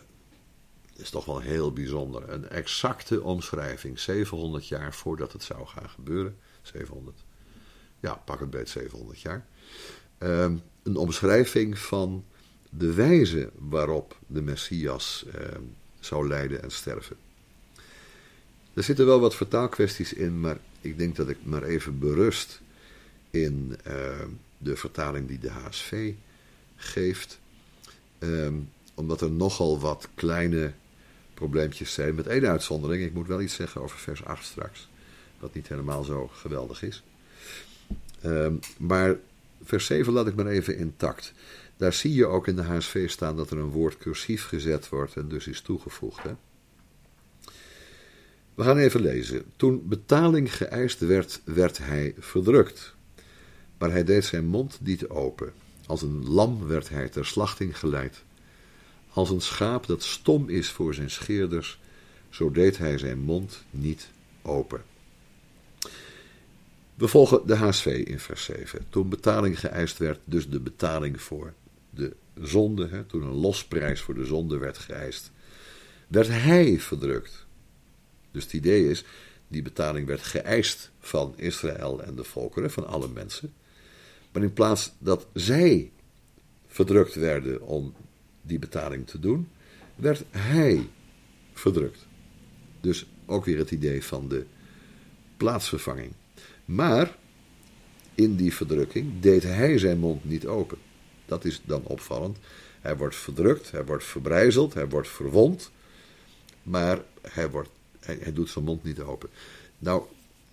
is toch wel heel bijzonder, een exacte omschrijving. 700 jaar voordat het zou gaan gebeuren. 700, ja pak het beet 700 jaar. Uh, een omschrijving van de wijze waarop de Messias eh, zou lijden en sterven. Er zitten wel wat vertaalkwesties in, maar ik denk dat ik maar even berust in eh, de vertaling die de HSV geeft. Ehm, omdat er nogal wat kleine probleempjes zijn, met één uitzondering. Ik moet wel iets zeggen over vers 8 straks, wat niet helemaal zo geweldig is. Ehm, maar vers 7 laat ik maar even intact. Daar zie je ook in de HSV staan dat er een woord cursief gezet wordt en dus is toegevoegd. Hè? We gaan even lezen. Toen betaling geëist werd, werd hij verdrukt. Maar hij deed zijn mond niet open. Als een lam werd hij ter slachting geleid. Als een schaap dat stom is voor zijn scheerders, zo deed hij zijn mond niet open. We volgen de HSV in vers 7. Toen betaling geëist werd, dus de betaling voor de zonde, hè, toen een losprijs voor de zonde werd geëist, werd hij verdrukt. Dus het idee is, die betaling werd geëist van Israël en de volkeren, van alle mensen. Maar in plaats dat zij verdrukt werden om die betaling te doen, werd hij verdrukt. Dus ook weer het idee van de plaatsvervanging. Maar in die verdrukking deed hij zijn mond niet open. Dat is dan opvallend. Hij wordt verdrukt, hij wordt verbrijzeld, hij wordt verwond. Maar hij, wordt, hij, doet zijn mond niet open. Nou,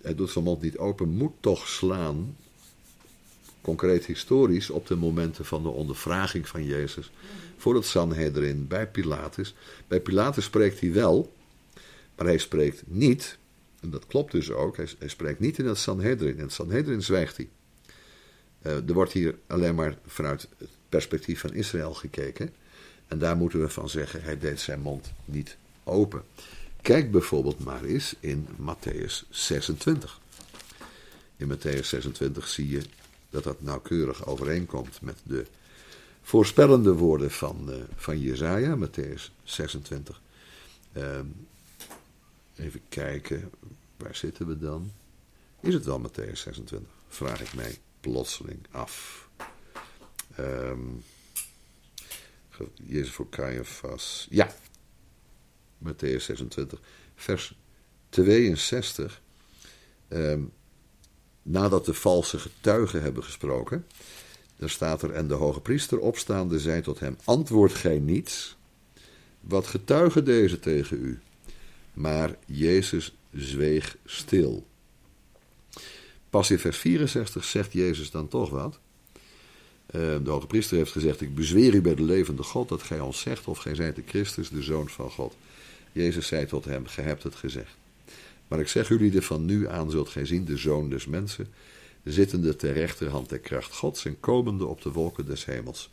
hij doet zijn mond niet open, moet toch slaan, concreet historisch, op de momenten van de ondervraging van Jezus. Voor het Sanhedrin, bij Pilatus. Bij Pilatus spreekt hij wel, maar hij spreekt niet, en dat klopt dus ook, hij, hij spreekt niet in het Sanhedrin. In het Sanhedrin zwijgt hij. Uh, er wordt hier alleen maar vanuit het perspectief van Israël gekeken. En daar moeten we van zeggen, hij deed zijn mond niet open. Kijk bijvoorbeeld maar eens in Matthäus 26. In Matthäus 26 zie je dat dat nauwkeurig overeenkomt met de voorspellende woorden van, uh, van Jezaja, Matthäus 26. Ehm, even kijken, waar zitten we dan? Is het wel Matthäus 26? Vraag ik mij plotseling af. Um, Jezus voor Caiaphas. Ja, Matthäus 26, vers 62. Um, nadat de valse getuigen hebben gesproken, dan staat er: En de hoge priester opstaande zei tot hem: Antwoord gij niets? Wat getuigen deze tegen u? Maar Jezus zweeg stil. Pas in vers 64 zegt Jezus dan toch wat. Ehm, de hoge priester heeft gezegd: Ik bezweer u bij de levende God dat gij ons zegt of gij zijt de Christus, de Zoon van God. Jezus zei tot hem: Gij hebt het gezegd. Maar ik zeg jullie er van nu aan zult gij zien de Zoon des Mensen, zittende ter rechterhand der kracht Gods en komende op de wolken des hemels.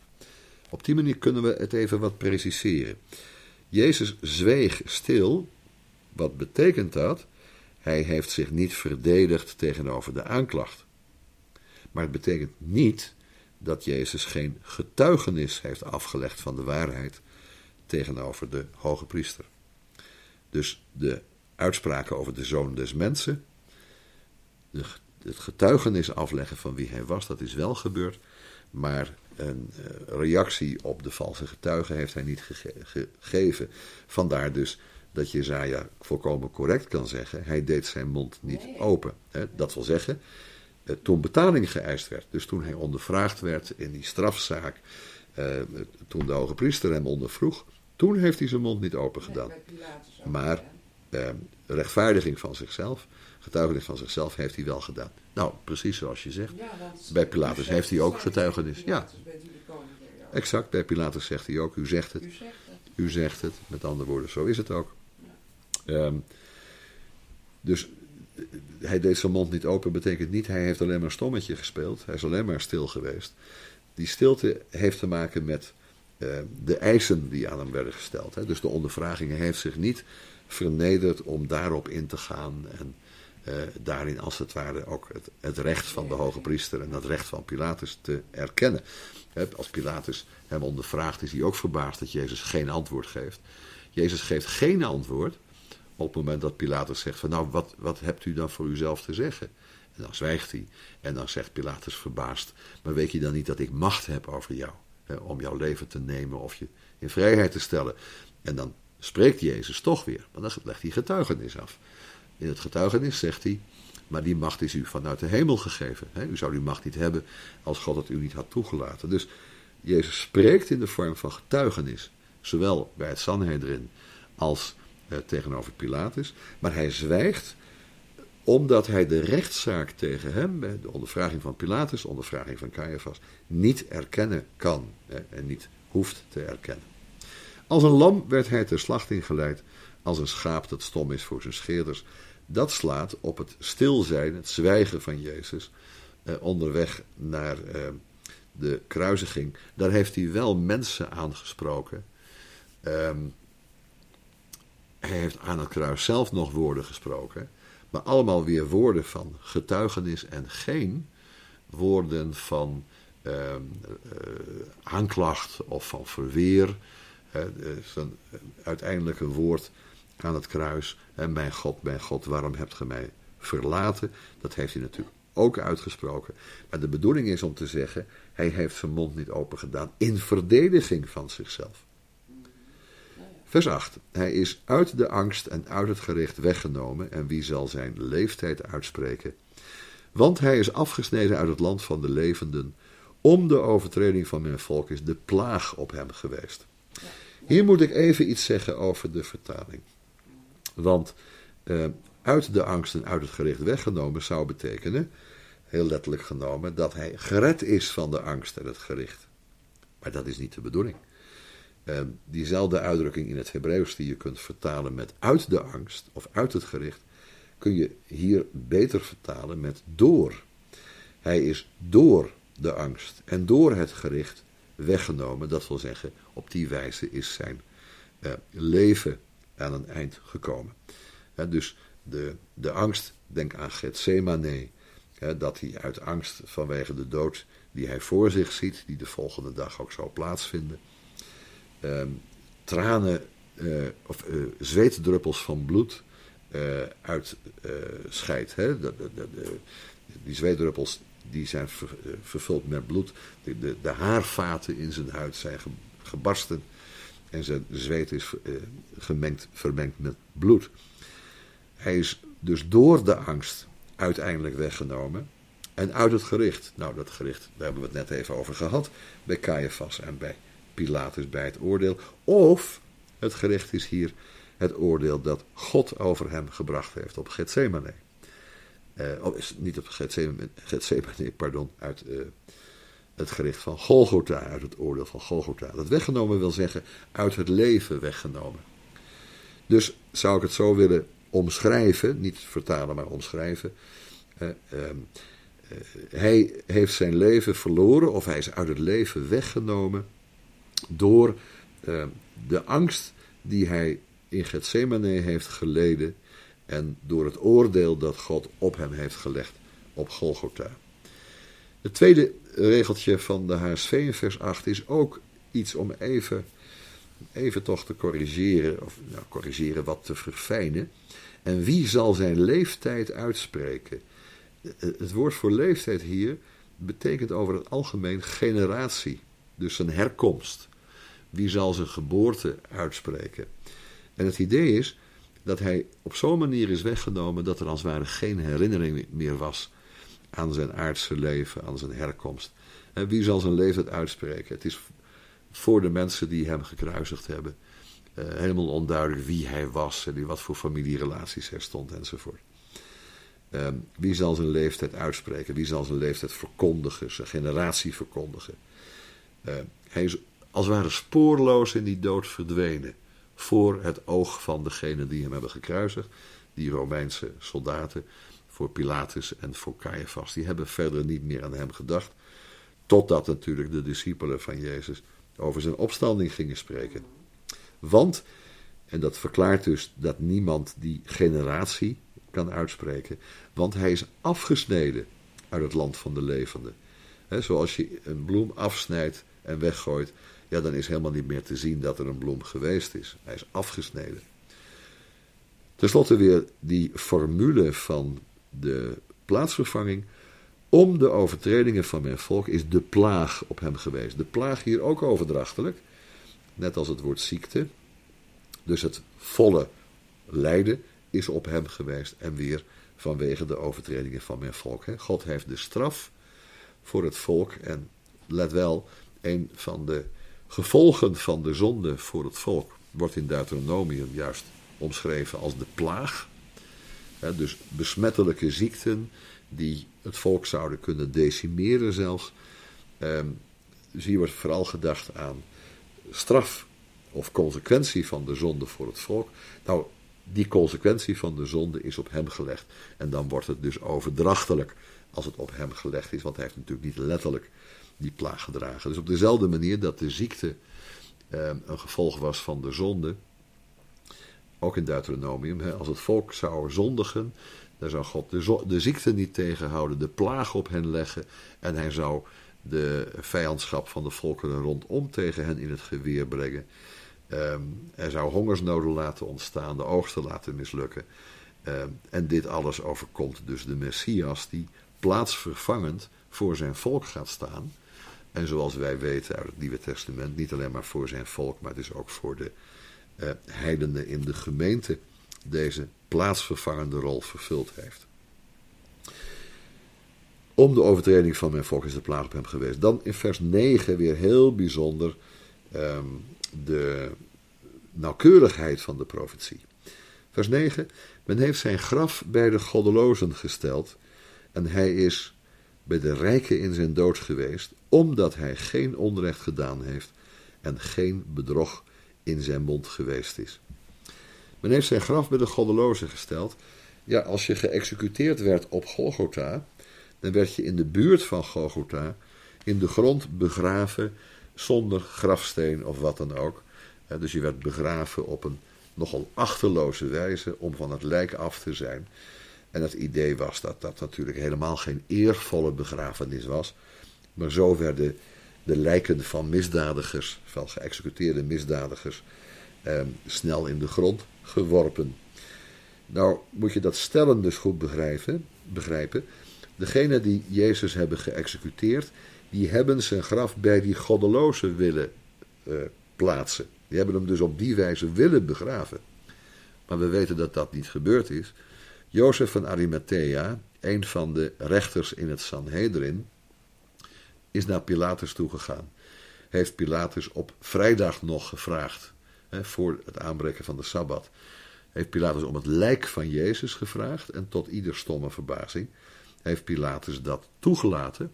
Op die manier kunnen we het even wat preciseren. Jezus zweeg stil. Wat betekent dat? Hij heeft zich niet verdedigd tegenover de aanklacht. Maar het betekent niet dat Jezus geen getuigenis heeft afgelegd van de waarheid tegenover de hoge priester. Dus de uitspraken over de zoon des mensen, het getuigenis afleggen van wie hij was, dat is wel gebeurd, maar een eh, reactie op de valse getuigen heeft hij niet gegeven. Vandaar dus dat Jezaja volkomen correct kan zeggen, hij deed zijn mond niet open. Dat wil zeggen, eh, toen betaling geëist werd, dus toen hij ondervraagd werd in die strafzaak, eh, toen de hoge priester hem ondervroeg, toen heeft hij zijn mond niet open gedaan. Maar eh, rechtvaardiging van zichzelf, getuigenis van zichzelf, heeft hij wel gedaan. Nou, precies zoals je zegt. bij Pilatus heeft hij ook getuigenis. Ja. Exact, bij Pilatus zegt hij ook, u zegt het. U zegt het, met andere woorden, zo is het ook. Ehm, dus eh, hij deed zijn mond niet open, betekent niet hij heeft alleen maar stommetje gespeeld. Hij is alleen maar stil geweest. Die stilte heeft te maken met uh, de eisen die aan hem werden gesteld. Hè. Dus de ondervraging heeft zich niet vernederd om daarop in te gaan en uh, daarin als het ware ook het, recht van de hoge priester en het recht van Pilatus te erkennen. Als Pilatus hem ondervraagt, is hij ook verbaasd dat Jezus geen antwoord geeft. Jezus geeft geen antwoord op het moment dat Pilatus zegt van nou, wat, wat hebt u dan voor uzelf te zeggen? En dan zwijgt hij en dan zegt Pilatus verbaasd, maar weet je dan niet dat ik macht heb over jou? Hè, om jouw leven te nemen of je in vrijheid te stellen. En dan spreekt Jezus toch weer, maar dan legt hij getuigenis af. In het getuigenis zegt hij, maar die macht is u vanuit de hemel gegeven. U zou die macht niet hebben als God het u niet had toegelaten. Dus Jezus spreekt in de vorm van getuigenis, zowel bij het Sanhedrin als eh, tegenover Pilatus, maar hij zwijgt omdat hij de rechtszaak tegen hem, de ondervraging van Pilatus, de ondervraging van Caiaphas, niet erkennen kan en niet hoeft te erkennen. Als een lam werd hij ter slachting geleid, als een schaap dat stom is voor zijn scheerders. Dat slaat op het stil zijn, het zwijgen van Jezus, eh, onderweg naar eh, de kruisiging. Daar heeft hij wel mensen aangesproken. Ehm, hij heeft aan het kruis zelf nog woorden gesproken, maar allemaal weer woorden van getuigenis en geen woorden van ehm, eh, aanklacht of van verweer. Het is een uiteindelijke woord aan het kruis. En mijn God, mijn God, waarom hebt ge mij verlaten? Dat heeft hij natuurlijk ook uitgesproken. Maar de bedoeling is om te zeggen, hij heeft zijn mond niet open gedaan in verdediging van zichzelf. Vers 8. Hij is uit de angst en uit het gericht weggenomen en wie zal zijn leeftijd uitspreken? Want hij is afgesneden uit het land van de levenden. Om de overtreding van mijn volk is de plaag op hem geweest. Hier moet ik even iets zeggen over de vertaling. Want eh, uit de angst en uit het gericht weggenomen zou betekenen, heel letterlijk genomen, dat hij gered is van de angst en het gericht. Maar dat is niet de bedoeling. Uh, diezelfde uitdrukking in het Hebreeuws die je kunt vertalen met uit de angst of uit het gericht, kun je hier beter vertalen met door. Hij is door de angst en door het gericht weggenomen. Dat wil zeggen, op die wijze is zijn uh, leven aan een eind gekomen. dus de, de angst, denk aan Gethsemane, dat hij uit angst vanwege de dood die hij voor zich ziet, die de volgende dag ook zal plaatsvinden, ehm, tranen uh, of uh, zweetdruppels van bloed uh, uitscheidt. die zweetdruppels die zijn ver, vervuld met bloed. De, haarvaten in zijn huid zijn ge, gebarsten en zijn zweet is gemengd, vermengd met bloed. Hij is dus door de angst uiteindelijk weggenomen. En uit het gericht, nou dat gericht, daar hebben we het net even over gehad, bij Caiaphas en bij Pilatus bij het oordeel. Of het gericht is hier het oordeel dat God over hem gebracht heeft op Gethsemane. Uh, oh, is niet op Gethsemane, Gethsemane pardon, uit uh, het gericht van Golgotha, uit het oordeel van Golgotha. Dat weggenomen wil zeggen uit het leven weggenomen. Dus zou ik het zo willen omschrijven, niet vertalen, maar omschrijven. Uh, hij heeft zijn leven verloren, of hij is uit het leven weggenomen door de angst die hij in Gethsemane heeft geleden en door het oordeel dat God op hem heeft gelegd op Golgotha. Het tweede regeltje van de HSV in vers 8 is ook iets om even, even toch te corrigeren, of nou, corrigeren wat te verfijnen. En wie zal zijn leeftijd uitspreken? Het woord voor leeftijd hier betekent over het algemeen generatie, dus zijn herkomst. Wie zal zijn geboorte uitspreken? En het idee is dat hij op zo'n manier is weggenomen dat er als het ware geen herinnering meer was aan zijn aardse leven, aan zijn herkomst. En wie zal zijn leeftijd uitspreken? Het is voor de mensen die hem gekruisigd hebben uh, helemaal onduidelijk wie hij was en wat voor familierelaties hij stond enzovoort. Uh, wie zal zijn leeftijd uitspreken? Wie zal zijn leeftijd verkondigen, zijn generatie verkondigen? Uh, hij is als het ware spoorloos in die dood verdwenen. Voor het oog van degene die hem hebben gekruisigd. Die Romeinse soldaten. Voor Pilatus en voor Caiaphas. Die hebben verder niet meer aan hem gedacht. Totdat natuurlijk de discipelen van Jezus over zijn opstanding gingen spreken. Want, en dat verklaart dus dat niemand die generatie kan uitspreken. Want hij is afgesneden uit het land van de levenden. zoals je een bloem afsnijdt en weggooit, ja, dan is helemaal niet meer te zien dat er een bloem geweest is. Hij is afgesneden. Ten slotte weer die formule van de plaatsvervanging. Om de overtredingen van mijn volk is de plaag op hem geweest. De plaag hier ook overdrachtelijk, net als het woord ziekte. Dus het volle lijden is op hem geweest en weer vanwege de overtredingen van mijn volk. God heeft de straf voor het volk en let wel, een van de gevolgen van de zonde voor het volk wordt in Deuteronomium juist omschreven als de plaag. dus besmettelijke ziekten die het volk zouden kunnen decimeren zelfs. Ehm, dus hier wordt vooral gedacht aan straf of consequentie van de zonde voor het volk. Nou, die consequentie van de zonde is op hem gelegd. En dan wordt het dus overdrachtelijk als het op hem gelegd is, want hij heeft natuurlijk niet letterlijk die plaag gedragen. Dus op dezelfde manier dat de ziekte eh, een gevolg was van de zonde, ook in Deuteronomium, als het volk zou zondigen, dan zou God de, de ziekte niet tegenhouden, de plaag op hen leggen en hij zou de vijandschap van de volkeren rondom tegen hen in het geweer brengen. Hij zou hongersnoden laten ontstaan, de oogsten laten mislukken. Um, en dit alles overkomt dus de Messias, die plaatsvervangend voor zijn volk gaat staan. En zoals wij weten uit het Nieuwe Testament, niet alleen maar voor zijn volk, maar dus ook voor de uh, heidenen in de gemeente deze plaatsvervangende rol vervuld heeft. Om de overtreding van mijn volk is de plaag op hem geweest. Dan in vers 9 weer heel bijzonder um, de nauwkeurigheid van de profetie. Vers 9. Men heeft zijn graf bij de goddelozen gesteld en hij is bij de rijken in zijn dood geweest, omdat hij geen onrecht gedaan heeft en geen bedrog in zijn mond geweest is. Men heeft zijn graf bij de goddelozen gesteld. Ja, als je geëxecuteerd werd op Golgotha, dan werd je in de buurt van Golgotha in de grond begraven zonder grafsteen of wat dan ook. Dus je werd begraven op een nogal achterloze wijze om van het lijk af te zijn. En het idee was dat dat natuurlijk helemaal geen eervolle begrafenis was. Maar zo werden de lijken van misdadigers, van geëxecuteerde misdadigers, eh, snel in de grond geworpen. Nou moet je dat stellen dus goed begrijpen. begrijpen. Degene die Jezus hebben geëxecuteerd, die hebben zijn graf bij die goddelozen willen uh, plaatsen. Die hebben hem dus op die wijze willen begraven. Maar we weten dat dat niet gebeurd is. Jozef van Arimathea, een van de rechters in het Sanhedrin, is naar Pilatus toegegaan. Heeft Pilatus op vrijdag nog gevraagd, hè, voor het aanbreken van de Sabbat, heeft Pilatus om het lijk van Jezus gevraagd en tot ieder stomme verbazing heeft Pilatus dat toegelaten.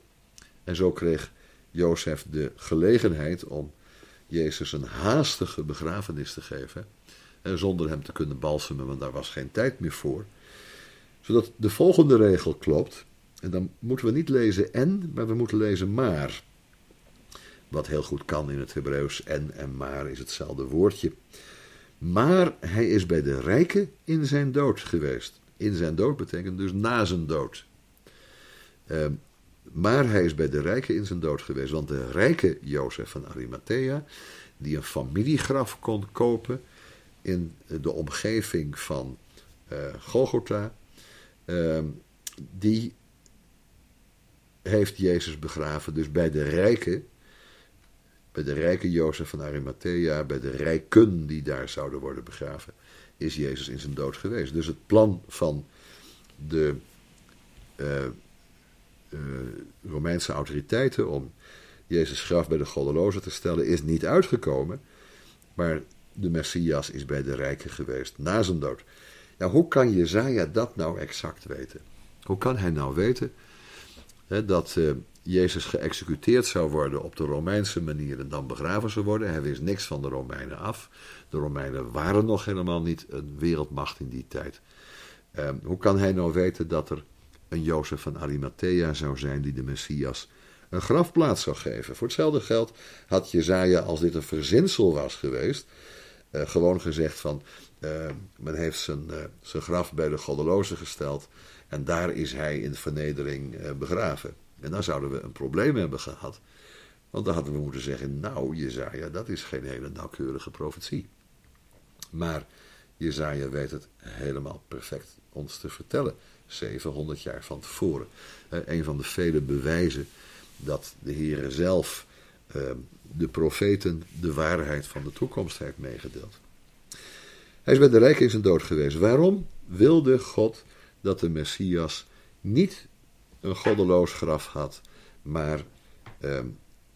En zo kreeg Jozef de gelegenheid om Jezus een haastige begrafenis te geven. En zonder hem te kunnen balsemen, want daar was geen tijd meer voor. Zodat de volgende regel klopt. En dan moeten we niet lezen en, maar we moeten lezen maar. Wat heel goed kan in het Hebreeuws. En en maar is hetzelfde woordje. Maar hij is bij de rijken in zijn dood geweest. In zijn dood betekent dus na zijn dood. Uh, maar hij is bij de rijken in zijn dood geweest. Want de rijke Jozef van Arimathea, die een familiegraf kon kopen in de omgeving van uh, Golgotha, die heeft Jezus begraven. Dus bij de rijken, bij de rijke Jozef van Arimathea, bij de rijken die daar zouden worden begraven, is Jezus in zijn dood geweest. Dus het plan van de uh, uh, Romeinse autoriteiten om Jezus graf bij de goddelozen te stellen, is niet uitgekomen. Maar de Messias is bij de rijken geweest na zijn dood. Hoe kan Jezaja dat nou exact weten? Hoe kan hij nou weten hè, dat uh, Jezus geëxecuteerd zou worden op de Romeinse manier en dan begraven zou worden? Hij wist niks van de Romeinen af. De Romeinen waren nog helemaal niet een wereldmacht in die tijd. Uh, hoe kan hij nou weten dat er een Jozef van Arimathea zou zijn die de Messias een grafplaats zou geven. Voor hetzelfde geld had Jezaja, als dit een verzinsel was geweest, gewoon gezegd van, uh, men heeft zijn, uh, zijn graf bij de goddelozen gesteld en daar is hij in vernedering begraven. En dan zouden we een probleem hebben gehad, want dan hadden we moeten zeggen, nou Jezaja, dat is geen hele nauwkeurige profetie. Maar Jezaja weet het helemaal perfect ons te vertellen. 700 jaar van tevoren. een van de vele bewijzen dat de Heer zelf de profeten de waarheid van de toekomst heeft meegedeeld. Hij is bij de rijk in zijn dood geweest. Waarom wilde God dat de Messias niet een goddeloos graf had, maar ehm,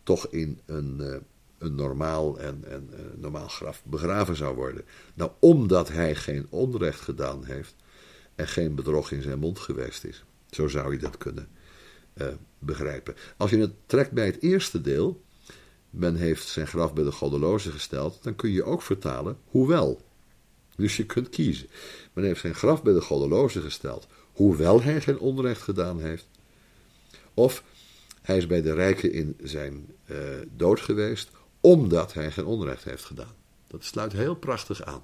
toch in een, uh, een normaal en, en uh, normaal graf begraven zou worden? Nou, omdat hij geen onrecht gedaan heeft, en geen bedrog in zijn mond geweest is. Zo zou je dat kunnen uh, begrijpen. Als je het trekt bij het eerste deel, men heeft zijn graf bij de goddeloze gesteld, dan kun je ook vertalen, hoewel. Dus je kunt kiezen. Men heeft zijn graf bij de goddeloze gesteld, hoewel hij geen onrecht gedaan heeft. Of hij is bij de rijken in zijn uh, dood geweest, omdat hij geen onrecht heeft gedaan. Dat sluit heel prachtig aan.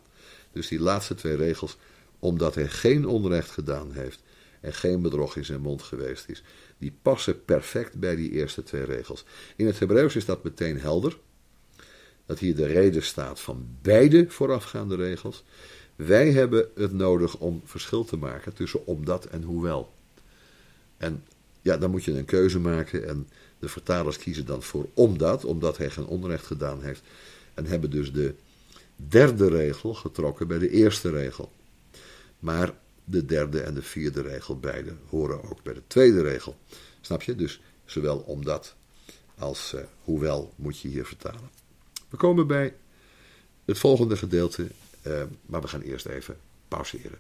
Dus die laatste twee regels omdat hij geen onrecht gedaan heeft en geen bedrog in zijn mond geweest is. Die passen perfect bij die eerste twee regels. In het Hebreeuws is dat meteen helder. Dat hier de reden staat van beide voorafgaande regels. Wij hebben het nodig om verschil te maken tussen omdat en hoewel. En ja, dan moet je een keuze maken en de vertalers kiezen dan voor omdat, omdat hij geen onrecht gedaan heeft. En hebben dus de derde regel getrokken bij de eerste regel. Maar de derde en de vierde regel beide horen ook bij de tweede regel. Snap je? Dus zowel omdat als uh, hoewel moet je hier vertalen. We komen bij het volgende gedeelte, uh, maar we gaan eerst even pauzeren.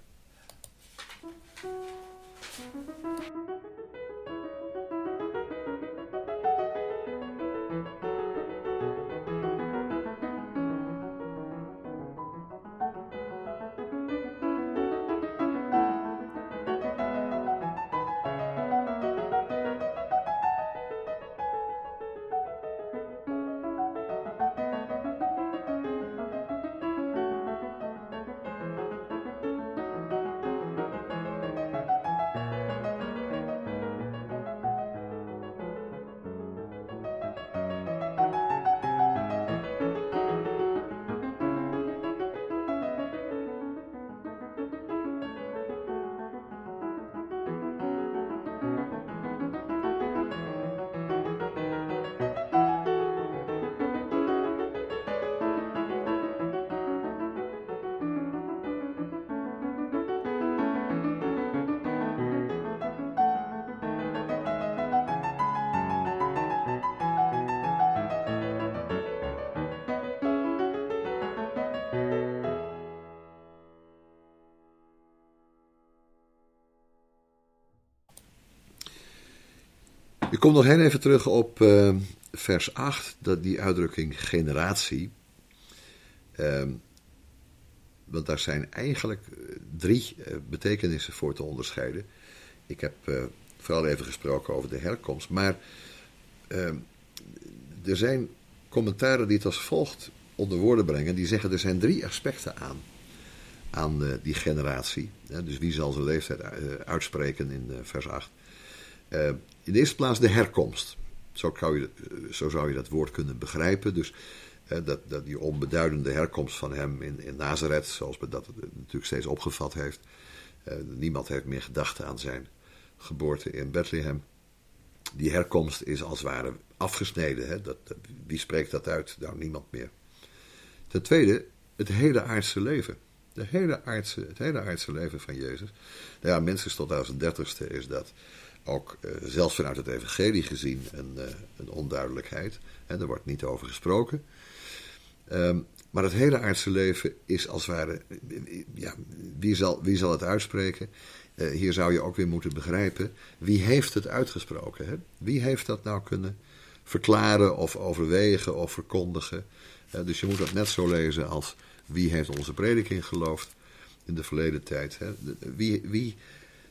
Kom nog heel even terug op uh, vers 8, dat die uitdrukking generatie. Uh, want daar zijn eigenlijk drie uh, betekenissen voor te onderscheiden. Ik heb vooral even gesproken over de herkomst, maar ehm, er zijn commentaren die het als volgt onder woorden brengen. Die zeggen er zijn drie aspecten aan, aan die generatie. dus wie zal zijn leeftijd uitspreken in vers 8. Uh, in de eerste plaats de herkomst. Zo zou je, eh, zo zou je dat woord kunnen begrijpen. Dus dat, dat die onbeduidende herkomst van hem in, in Nazareth, zoals men dat natuurlijk steeds opgevat heeft. niemand heeft meer gedacht aan zijn geboorte in Bethlehem. Die herkomst is als het ware afgesneden. Hè? Dat, wie spreekt dat uit? Nou, niemand meer. Ten tweede, het hele aardse leven. De hele aardse, het hele aardse leven van Jezus. Nou ja, minstens tot aan zijn dertigste is dat ook uh, zelfs vanuit het evangelie gezien een, uh, een onduidelijkheid. En er wordt niet over gesproken. Um, maar het hele aardse leven is als het ware. Ja, wie, zal, wie zal het uitspreken? Hier zou je ook weer moeten begrijpen. Wie heeft het uitgesproken? Hè? Wie heeft dat nou kunnen verklaren of overwegen of verkondigen? dus je moet dat net zo lezen als wie heeft onze prediking geloofd in de verleden tijd. Hè? Wie, wie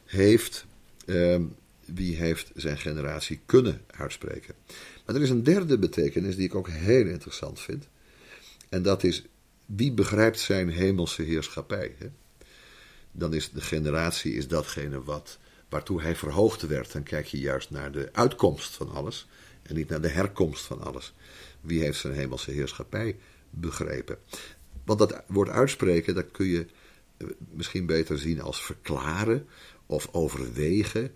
heeft. Um, wie heeft zijn generatie kunnen uitspreken. Maar er is een derde betekenis die ik ook heel interessant vind. En dat is wie begrijpt zijn hemelse heerschappij. Hè? Dan is de generatie is datgene wat, waartoe hij verhoogd werd. Dan kijk je juist naar de uitkomst van alles en niet naar de herkomst van alles. Wie heeft zijn hemelse heerschappij begrepen? Want dat woord uitspreken, dat kun je eh, misschien beter zien als verklaren of overwegen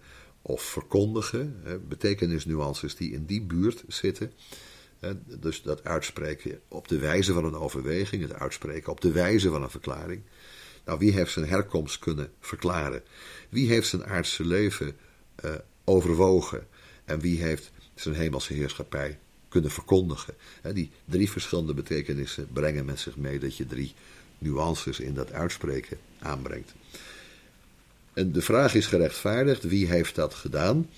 of verkondigen, betekenisnuances die in die buurt zitten. Dus dat uitspreken op de wijze van een overweging, het uitspreken op de wijze van een verklaring. Nou, wie heeft zijn herkomst kunnen verklaren? Wie heeft zijn aardse leven uh, overwogen? En wie heeft zijn hemelse heerschappij kunnen verkondigen? die drie verschillende betekenissen brengen met zich mee dat je drie nuances in dat uitspreken aanbrengt. En de vraag is gerechtvaardigd, wie heeft dat gedaan?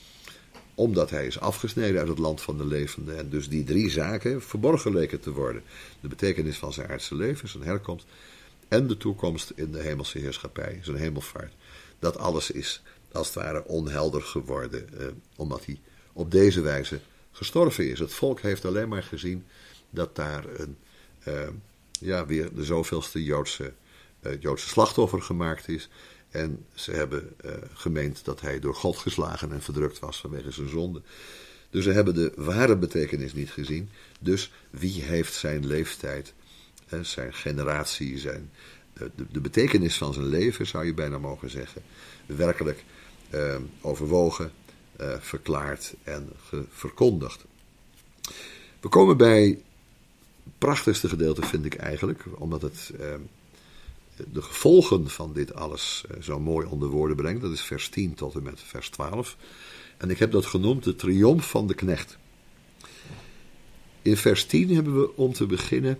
Omdat hij is afgesneden uit het land van de levenden. En dus die drie zaken verborgen leken te worden. De betekenis van zijn aardse leven, zijn herkomst. En de toekomst in de hemelse heerschappij, zijn hemelvaart. Dat alles is als het ware onhelder geworden. Eh, omdat hij op deze wijze gestorven is. Het volk heeft alleen maar gezien dat daar een, eh, ja, weer de zoveelste Joodse, uh, Joodse slachtoffer gemaakt is. En ze hebben uh, gemeend dat hij door God geslagen en verdrukt was vanwege zijn zonde. Dus ze hebben de ware betekenis niet gezien. Dus wie heeft zijn leeftijd, zijn generatie, zijn, uh, de, de, betekenis van zijn leven, zou je bijna mogen zeggen, werkelijk overwogen, verklaard en verkondigd. We komen bij het prachtigste gedeelte, vind ik eigenlijk, omdat het de gevolgen van dit alles eh, zo mooi onder woorden brengt. Dat is vers 10 tot en met vers 12. En ik heb dat genoemd de triomf van de knecht. In vers 10 hebben we om te beginnen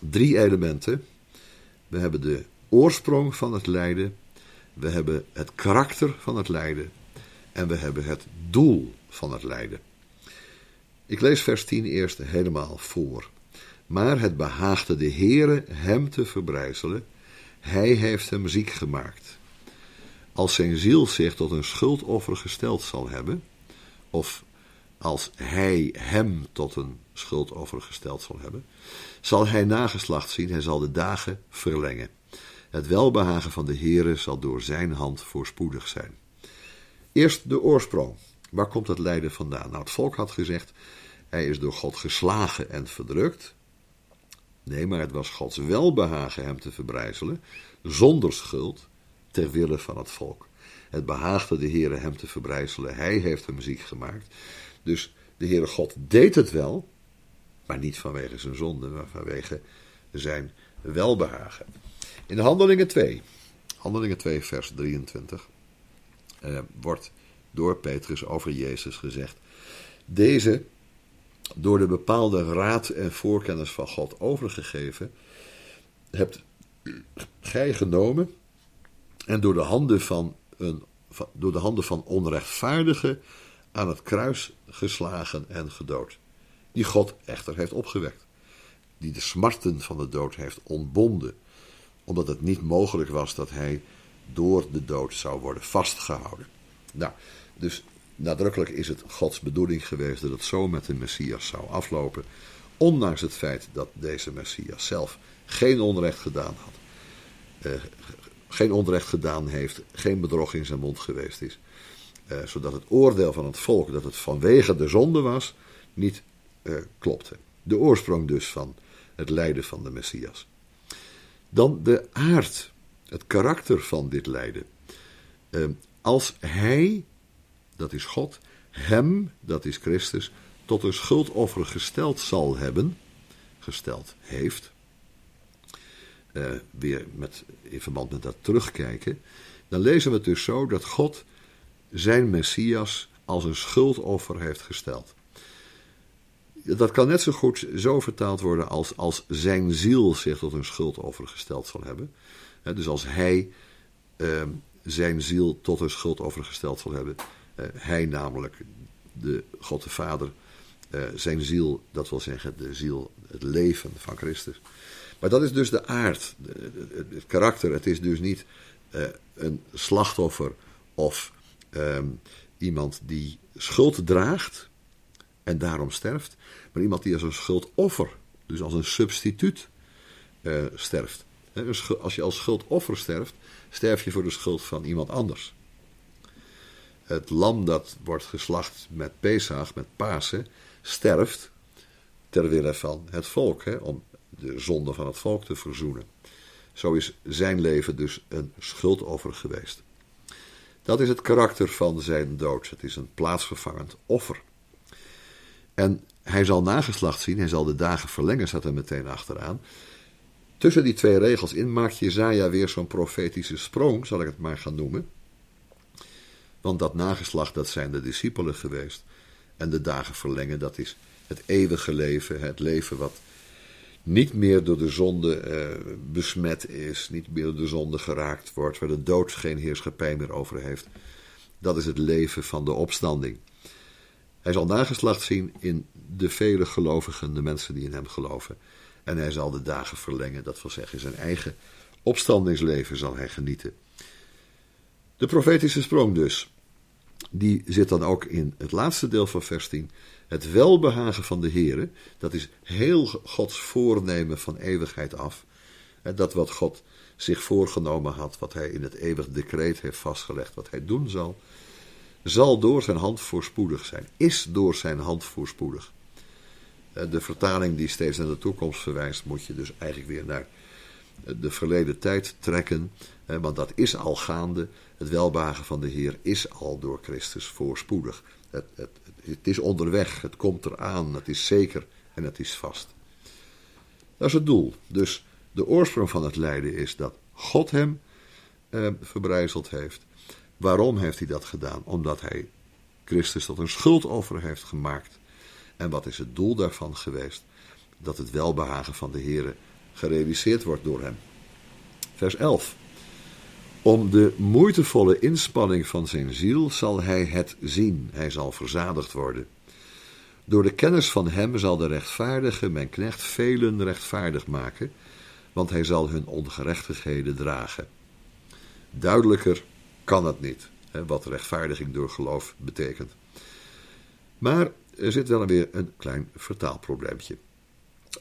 drie elementen. We hebben de oorsprong van het lijden, we hebben het karakter van het lijden en we hebben het doel van het lijden. Ik lees vers 10 eerst helemaal voor. Maar het behaagde de Heere hem te verbrijzelen hij heeft hem ziek gemaakt. Als zijn ziel zich tot een schuldoffer gesteld zal hebben, of als hij hem tot een schuldoffer gesteld zal hebben, zal hij nageslacht zien, hij zal de dagen verlengen. Het welbehagen van de Heere zal door zijn hand voorspoedig zijn. Eerst de oorsprong. Waar komt het lijden vandaan? Nou, het volk had gezegd, hij is door God geslagen en verdrukt. Nee, maar het was Gods welbehagen hem te verbrijzelen, zonder schuld, ter wille van het volk. Het behaagde de Heere hem te verbrijzelen, hij heeft hem ziek gemaakt. Dus de Heere God deed het wel, maar niet vanwege zijn zonde, maar vanwege zijn welbehagen. In Handelingen 2, Handelingen 2, vers 23, eh, wordt door Petrus over Jezus gezegd: Deze door de bepaalde raad en voorkennis van God overgegeven, hebt gij genomen en door de handen van, een, door de handen van onrechtvaardigen aan het kruis geslagen en gedood. Die God echter heeft opgewekt. Die de smarten van de dood heeft ontbonden. Omdat het niet mogelijk was dat hij door de dood zou worden vastgehouden. Nou, dus nadrukkelijk is het Gods bedoeling geweest dat het zo met de Messias zou aflopen. Ondanks het feit dat deze Messias zelf geen onrecht gedaan had. Eh, geen onrecht gedaan heeft, geen bedrog in zijn mond geweest is. Eh, zodat het oordeel van het volk dat het vanwege de zonde was, niet uh, klopte. De oorsprong dus van het lijden van de Messias. Dan de aard, het karakter van dit lijden. als hij, dat is God, hem, dat is Christus, tot een schuldoffer gesteld zal hebben, gesteld heeft, uh, weer met, in verband met dat terugkijken, dan lezen we het dus zo dat God zijn Messias als een schuldoffer heeft gesteld. Dat kan net zo goed zo vertaald worden als, als zijn ziel zich tot een schuldoffer gesteld zal hebben. dus als hij uh, zijn ziel tot een schuldoffer gesteld zal hebben, hij namelijk, de God de Vader, uh, zijn ziel, dat wil zeggen de ziel, het leven van Christus. Maar dat is dus de aard, het karakter. Het is dus niet uh, een slachtoffer of um, iemand die schuld draagt en daarom sterft, maar iemand die als een schuldoffer, dus als een substituut, sterft. Als je als schuldoffer sterft, sterf je voor de schuld van iemand anders. Het lam dat wordt geslacht met Pesach, met Pasen, sterft ter wille van het volk, hè, om de zonde van het volk te verzoenen. Zo is zijn leven dus een schuldoffer geweest. Dat is het karakter van zijn dood. Het is een plaatsvervangend offer. En hij zal nageslacht zien, hij zal de dagen verlengen, staat er meteen achteraan. Tussen die twee regels in maakt Jezaja weer zo'n profetische sprong, zal ik het maar gaan noemen. Want dat nageslacht, dat zijn de discipelen geweest. En de dagen verlengen, dat is het eeuwige leven, het leven wat niet meer door de zonde uh, besmet is, niet meer door de zonde geraakt wordt, waar de dood geen heerschappij meer over heeft. Dat is het leven van de opstanding. Hij zal nageslacht zien in de vele gelovigen, de mensen die in hem geloven. En hij zal de dagen verlengen, dat wil zeggen, zijn eigen opstandingsleven zal hij genieten. De profetische sprong dus, die zit dan ook in het laatste deel van vers 10. Het welbehagen van de Heere, dat is heel Gods voornemen van eeuwigheid af. Dat wat God zich voorgenomen had, wat hij in het eeuwig decreet heeft vastgelegd, wat hij doen zal, zal door zijn hand voorspoedig zijn. Is door zijn hand voorspoedig. De vertaling die steeds naar de toekomst verwijst, moet je dus eigenlijk weer naar de verleden tijd trekken. Want dat is al gaande. Het welbehagen van de Heer is al door Christus voorspoedig. Het, het, het is onderweg, het komt eraan, het is zeker en het is vast. Dat is het doel. Dus de oorsprong van het lijden is dat God hem eh, verbrijzeld heeft. Waarom heeft hij dat gedaan? Omdat hij Christus tot een schuldoffer heeft gemaakt. En wat is het doel daarvan geweest? Dat het welbehagen van de Heer gerealiseerd wordt door hem. Vers 11. Om de moeitevolle inspanning van zijn ziel zal hij het zien, hij zal verzadigd worden. Door de kennis van hem zal de rechtvaardige mijn knecht velen rechtvaardig maken, want hij zal hun ongerechtigheden dragen. Duidelijker kan het niet, wat rechtvaardiging door geloof betekent. Maar er zit wel weer een klein vertaalprobleempje.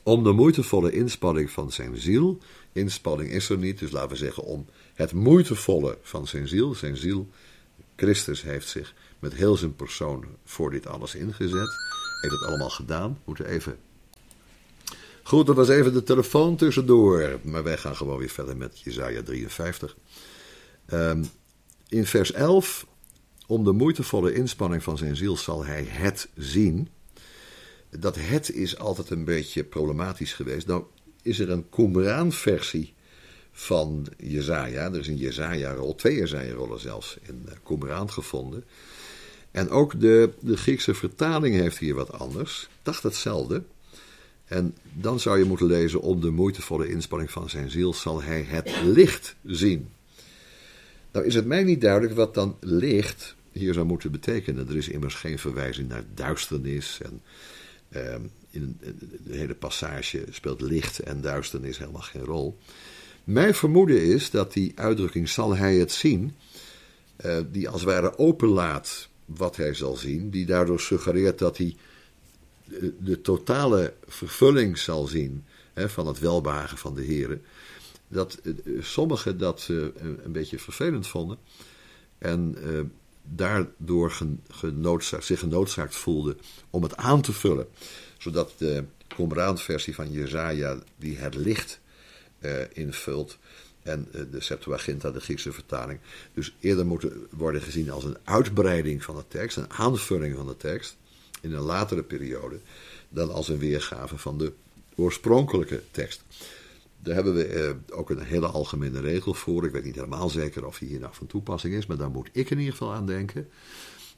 Om de moeitevolle inspanning van zijn ziel, inspanning is er niet, dus laten we zeggen om het moeitevolle van zijn ziel, zijn ziel, Christus heeft zich met heel zijn persoon voor dit alles ingezet, heeft het allemaal gedaan, moeten even... Goed, dat was even de telefoon tussendoor, maar wij gaan gewoon weer verder met Jezaja 53. Um, in vers 11, om de moeitevolle inspanning van zijn ziel zal hij het zien dat het is altijd een beetje problematisch geweest. Nou is er een Qumran-versie van Jezaja. Er is een Jezaja-rol, twee Jezaja-rollen zelfs in uh, Qumran gevonden. En ook de, de Griekse vertaling heeft hier wat anders. Dacht hetzelfde. En dan zou je moeten lezen: om de moeitevolle inspanning van zijn ziel zal hij het licht zien. Nou is het mij niet duidelijk wat dan licht hier zou moeten betekenen. Er is immers geen verwijzing naar duisternis. En ehm, in de hele passage speelt licht en duisternis helemaal geen rol. Mijn vermoeden is dat die uitdrukking zal hij het zien, uh, die als het ware openlaat wat hij zal zien, die daardoor suggereert dat hij de, de totale vervulling zal zien van het welbehagen van de Heer. Dat uh, sommigen dat een beetje vervelend vonden en daardoor genoodzaakt, zich genoodzaakt voelden om het aan te vullen, zodat de Qumran-versie van Jezaja, die het licht invult, en de Septuaginta, de Griekse vertaling, dus eerder moeten worden gezien als een uitbreiding van de tekst, een aanvulling van de tekst in een latere periode, dan als een weergave van de oorspronkelijke tekst. Daar hebben we eh, ook een hele algemene regel voor. Ik weet niet helemaal zeker of die hier nou van toepassing is, maar daar moet ik in ieder geval aan denken.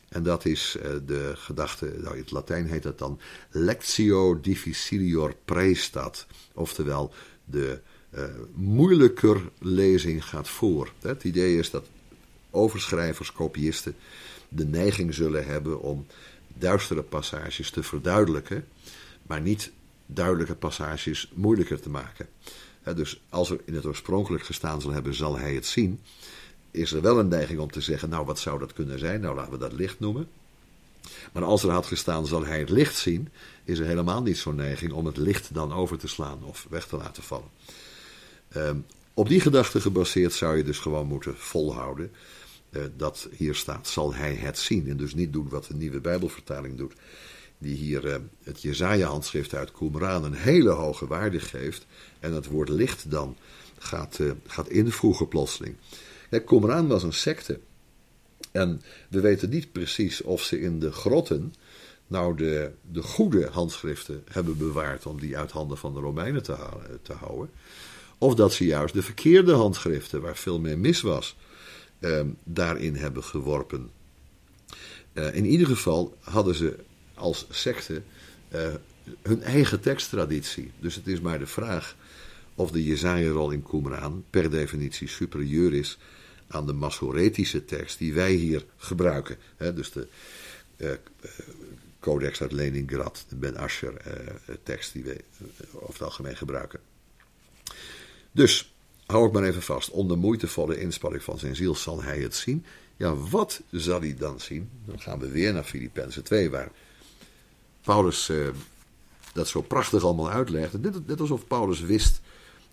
En dat is eh, de gedachte, nou in het Latijn heet dat dan lectio difficilior prestat. Oftewel, de uh, moeilijker lezing gaat voor. Het idee is dat overschrijvers, kopiisten de neiging zullen hebben om duistere passages te verduidelijken, maar niet duidelijke passages moeilijker te maken. dus als er in het oorspronkelijk gestaan zal hebben, zal hij het zien. Is er wel een neiging om te zeggen, nou wat zou dat kunnen zijn? Nou laten we dat licht noemen. Maar als er had gestaan, zal hij het licht zien, is er helemaal niet zo'n neiging om het licht dan over te slaan of weg te laten vallen. Um, op die gedachte gebaseerd zou je dus gewoon moeten volhouden uh, dat hier staat, zal hij het zien. En dus niet doen wat de nieuwe Bijbelvertaling doet, die hier uh, het Jezaja-handschrift uit Qumran een hele hoge waarde geeft en het woord licht dan gaat, uh, gaat invoegen plotseling. Ja, Qumran was een secte. En we weten niet precies of ze in de grotten nou de, de goede handschriften hebben bewaard om die uit handen van de Romeinen te, te houden. Of dat ze juist de verkeerde handschriften, waar veel meer mis was, eh, daarin hebben geworpen. Uh, in ieder geval hadden ze als secte uh, hun eigen teksttraditie. Dus het is maar de vraag of de Jezaja-rol in Qumran per definitie superieur is aan de Masoretische tekst die wij hier gebruiken. Dus de Codex uit Leningrad, de Ben Asher tekst die wij over het algemeen gebruiken. Dus, hou ik maar even vast. Onder moeitevolle inspanning van zijn ziel zal hij het zien. Ja, wat zal hij dan zien? Dan gaan we weer naar Filippenzen 2, waar Paulus eh, dat zo prachtig allemaal uitlegt. Net, alsof Paulus wist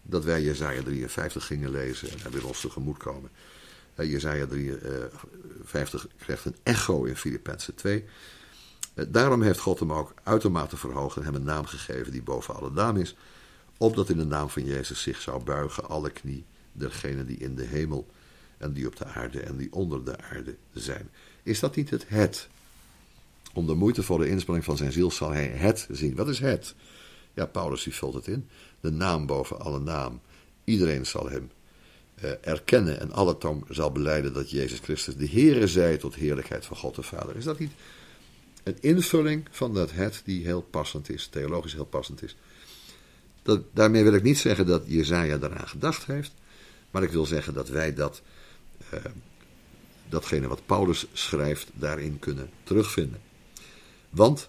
dat wij Jezaja 53 gingen lezen en hij ons tegemoet komen. Uh, Jezaja 53 krijgt een echo in Filippenzen 2. Uh, daarom heeft God hem ook uitermate verhoogd en hem een naam gegeven die boven alle naam is opdat in de naam van Jezus zich zou buigen alle knie dergenen die in de hemel en die op de aarde en die onder de aarde zijn. Is dat niet het het? Om de moeitevolle inspanning van zijn ziel zal hij het zien. Wat is het? Ja, Paulus die vult het in. De naam boven alle naam. Iedereen zal hem eh, erkennen en alle tong zal beleiden dat Jezus Christus de Heere zij tot heerlijkheid van God de Vader. Is dat niet een invulling van dat het die heel passend is, theologisch heel passend is? Dat, daarmee wil ik niet zeggen dat Jezaja daaraan gedacht heeft, maar ik wil zeggen dat wij dat, uh, datgene wat Paulus schrijft daarin kunnen terugvinden. Want,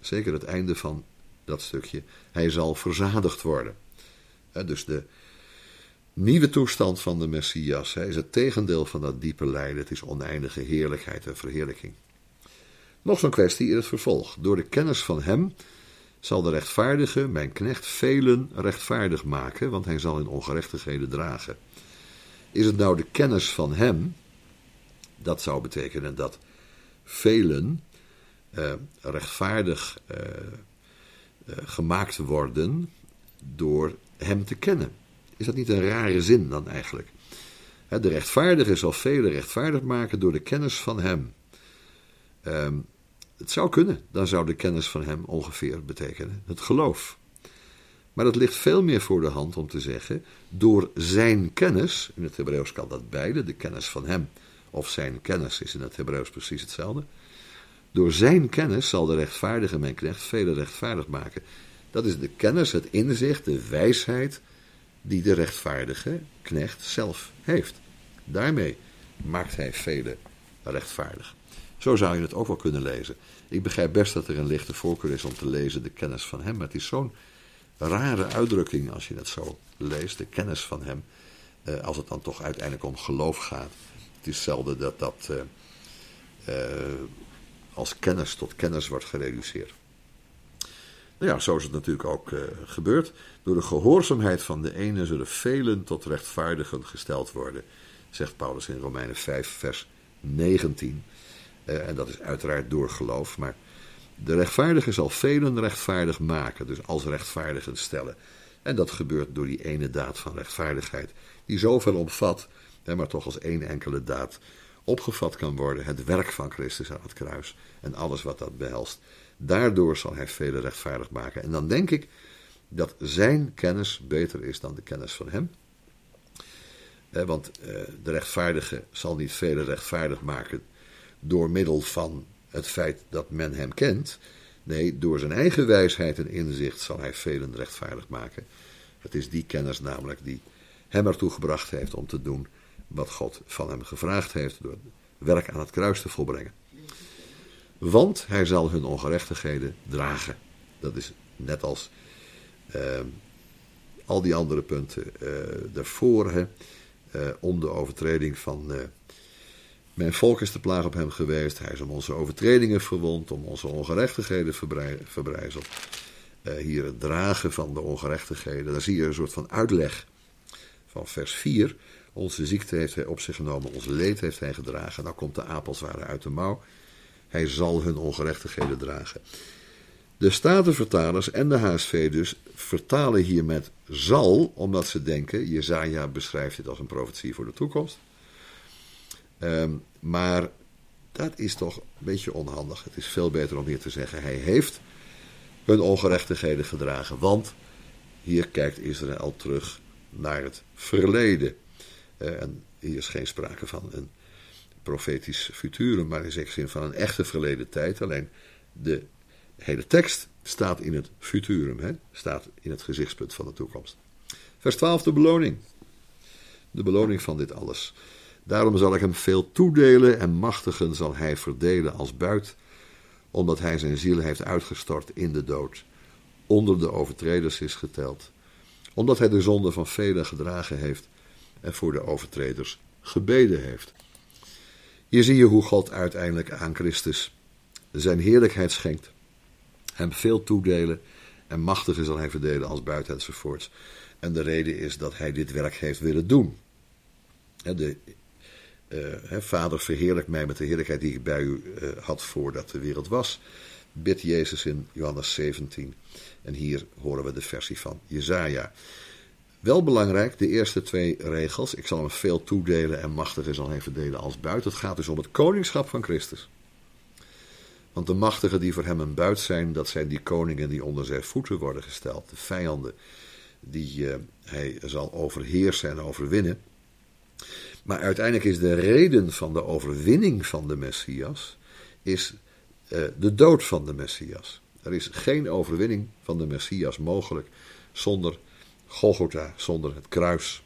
zeker het einde van dat stukje, hij zal verzadigd worden. dus de nieuwe toestand van de Messias hij is het tegendeel van dat diepe lijden. Het is oneindige heerlijkheid en verheerlijking. Nog zo'n kwestie in het vervolg. Door de kennis van hem zal de rechtvaardige, mijn knecht, velen rechtvaardig maken, want hij zal in ongerechtigheden dragen. Is het nou de kennis van hem? Dat zou betekenen dat velen eh, rechtvaardig eh, eh, gemaakt worden door hem te kennen. Is dat niet een rare zin dan eigenlijk? De rechtvaardige zal velen rechtvaardig maken door de kennis van hem. Ehm, het zou kunnen, dan zou de kennis van hem ongeveer betekenen het geloof. Maar het ligt veel meer voor de hand om te zeggen, door zijn kennis, in het Hebreeuws kan dat beide, de kennis van hem of zijn kennis is in het Hebreeuws precies hetzelfde. Door zijn kennis zal de rechtvaardige mijn knecht vele rechtvaardig maken. Dat is de kennis, het inzicht, de wijsheid die de rechtvaardige knecht zelf heeft. Daarmee maakt hij vele rechtvaardig. Zo zou je het ook wel kunnen lezen. Ik begrijp best dat er een lichte voorkeur is om te lezen de kennis van hem, maar het is zo'n rare uitdrukking als je het zo leest, de kennis van hem, eh, als het dan toch uiteindelijk om geloof gaat. Het is zelden dat dat eh, eh, als kennis tot kennis wordt gereduceerd. Nou ja, zo is het natuurlijk ook gebeurd. Door de gehoorzaamheid van de ene zullen velen tot rechtvaardigen gesteld worden, zegt Paulus in Romeinen 5, vers 19. Uh, en dat is uiteraard door geloof, maar de rechtvaardige zal velen rechtvaardig maken, dus als rechtvaardigen stellen. En dat gebeurt door die ene daad van rechtvaardigheid, die zoveel omvat, maar toch als één enkele daad opgevat kan worden: het werk van Christus aan het kruis en alles wat dat behelst. Daardoor zal hij velen rechtvaardig maken. En dan denk ik dat zijn kennis beter is dan de kennis van hem. Want eh, de rechtvaardige zal niet velen rechtvaardig maken door middel van het feit dat men hem kent. Nee, door zijn eigen wijsheid en inzicht zal hij velen rechtvaardig maken. Het is die kennis namelijk die hem ertoe gebracht heeft om te doen wat God van hem gevraagd heeft door werk aan het kruis te volbrengen. Want hij zal hun ongerechtigheden dragen. Dat is net als uh, al die andere punten uh, daarvoor. Hè, uh, om de overtreding van mijn volk is de plaag op hem geweest. Hij is om onze overtredingen verwond, om onze ongerechtigheden verbrijzeld. hier het dragen van de ongerechtigheden. Daar zie je een soort van uitleg van vers 4. Onze ziekte heeft hij op zich genomen, ons leed heeft hij gedragen. Nou komt de apelsware uit de mouw. Hij zal hun ongerechtigheden dragen. De Statenvertalers en de HSV dus vertalen hier met zal, omdat ze denken, Jezaja beschrijft dit als een profetie voor de toekomst. Um, maar dat is toch een beetje onhandig. Het is veel beter om hier te zeggen, hij heeft hun ongerechtigheden gedragen. Want hier kijkt Israël terug naar het verleden. Uh, en hier is geen sprake van een profetisch futurum, maar in zekere zin van een echte verleden tijd. Alleen de hele tekst staat in het futurum, hè? staat in het gezichtspunt van de toekomst. Vers 12, de beloning. De beloning van dit alles. Daarom zal ik hem veel toedelen en machtigen zal hij verdelen als buit, omdat hij zijn ziel heeft uitgestort in de dood. Onder de overtreders is geteld, omdat hij de zonde van velen gedragen heeft en voor de overtreders gebeden heeft. Hier zie je hoe God uiteindelijk aan Christus zijn heerlijkheid schenkt. Hem veel toedelen en machtiger zal hij verdelen als buiten enzovoorts. En de reden is dat hij dit werk heeft willen doen. De, uh, Vader, verheerlijk mij met de heerlijkheid die ik bij u uh, had voordat de wereld was. Bid Jezus in Johannes 17. En hier horen we de versie van Jezaja. Wel belangrijk, de eerste twee regels. Ik zal hem veel toedelen en machtiger zal hij verdelen als buit. Het gaat dus om het koningschap van Christus. Want de machtigen die voor hem een buit zijn, dat zijn die koningen die onder zijn voeten worden gesteld. De vijanden die uh, hij zal overheersen en overwinnen. Maar uiteindelijk is de reden van de overwinning van de Messias is, uh, de dood van de Messias. Er is geen overwinning van de Messias mogelijk zonder Golgotha, zonder het kruis.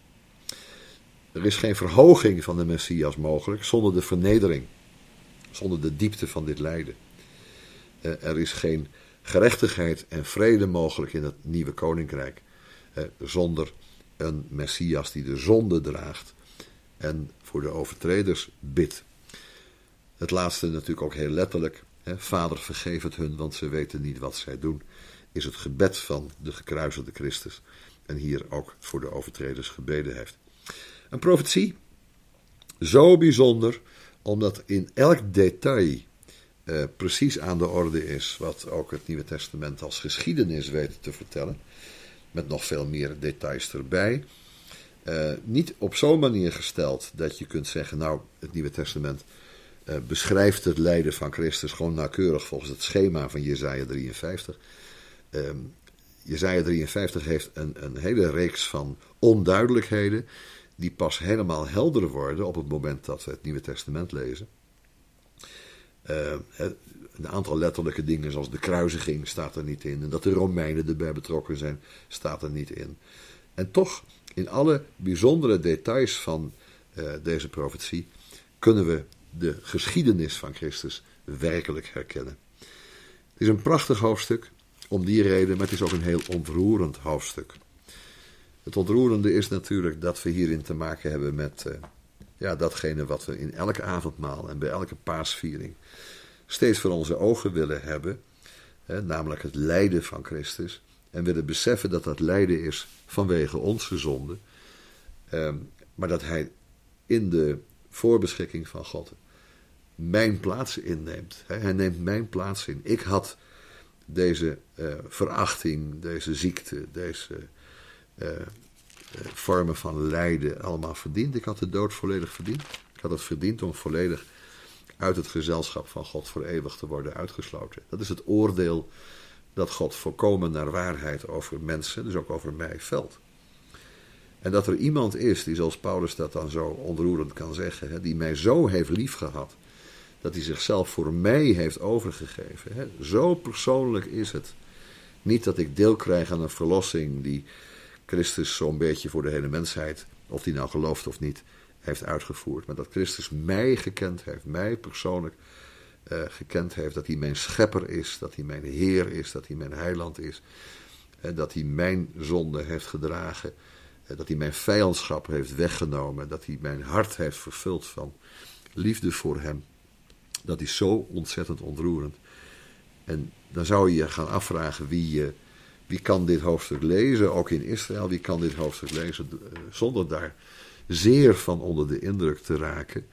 Er is geen verhoging van de Messias mogelijk zonder de vernedering, zonder de diepte van dit lijden. Eh, er is geen gerechtigheid en vrede mogelijk in het nieuwe koninkrijk eh, zonder een Messias die de zonde draagt en voor de overtreders bidt. Het laatste natuurlijk ook heel letterlijk. Vader, vergeef het hun, want ze weten niet wat zij doen. Is het gebed van de gekruisigde Christus en hier ook voor de overtreders gebeden heeft. Een profetie, zo bijzonder, omdat in elk detail eh, precies aan de orde is wat ook het Nieuwe Testament als geschiedenis weet te vertellen, met nog veel meer details erbij. Uh, niet op zo'n manier gesteld dat je kunt zeggen, nou, het Nieuwe Testament uh, beschrijft het lijden van Christus gewoon nauwkeurig volgens het schema van Jesaja 53. Um, Jezaja 53 heeft een, een hele reeks van onduidelijkheden die pas helemaal helder worden op het moment dat we het Nieuwe Testament lezen. Uh, een aantal letterlijke dingen zoals de kruisiging staat er niet in en dat de Romeinen erbij betrokken zijn staat er niet in. En toch, in alle bijzondere details van uh, deze profetie kunnen we de geschiedenis van Christus werkelijk herkennen. Het is een prachtig hoofdstuk om die reden, maar het is ook een heel ontroerend hoofdstuk. Het ontroerende is natuurlijk dat we hierin te maken hebben met uh, ja, datgene wat we in elke avondmaal en bij elke paasviering steeds voor onze ogen willen hebben, hè, namelijk het lijden van Christus. En willen beseffen dat dat lijden is vanwege onze zonde, eh, maar dat Hij in de voorbeschikking van God mijn plaats inneemt. Hij neemt mijn plaats in. Ik had deze uh, verachting, deze ziekte, deze uh, uh, vormen van lijden allemaal verdiend. Ik had de dood volledig verdiend. Ik had het verdiend om volledig uit het gezelschap van God voor eeuwig te worden uitgesloten. Dat is het oordeel dat God volkomen naar waarheid over mensen, dus ook over mij, velt. En dat er iemand is die, zoals Paulus dat dan zo ontroerend kan zeggen, die mij zo heeft liefgehad, dat hij zichzelf voor mij heeft overgegeven. Zo persoonlijk is het. Niet dat ik deel krijg aan een verlossing die Christus zo'n beetje voor de hele mensheid, of die nou gelooft of niet, heeft uitgevoerd. Maar dat Christus mij gekend heeft, mij persoonlijk uh, gekend heeft. Dat hij mijn schepper is, dat hij mijn Heer is, dat hij mijn heiland is. En dat hij mijn zonde heeft gedragen. Dat hij mijn vijandschap heeft weggenomen. Dat hij mijn hart heeft vervuld van liefde voor hem. Dat is zo ontzettend ontroerend. En dan zou je je gaan afvragen wie, uh, wie kan dit hoofdstuk lezen, ook in Israël, wie kan dit hoofdstuk lezen uh, zonder daar zeer van onder de indruk te raken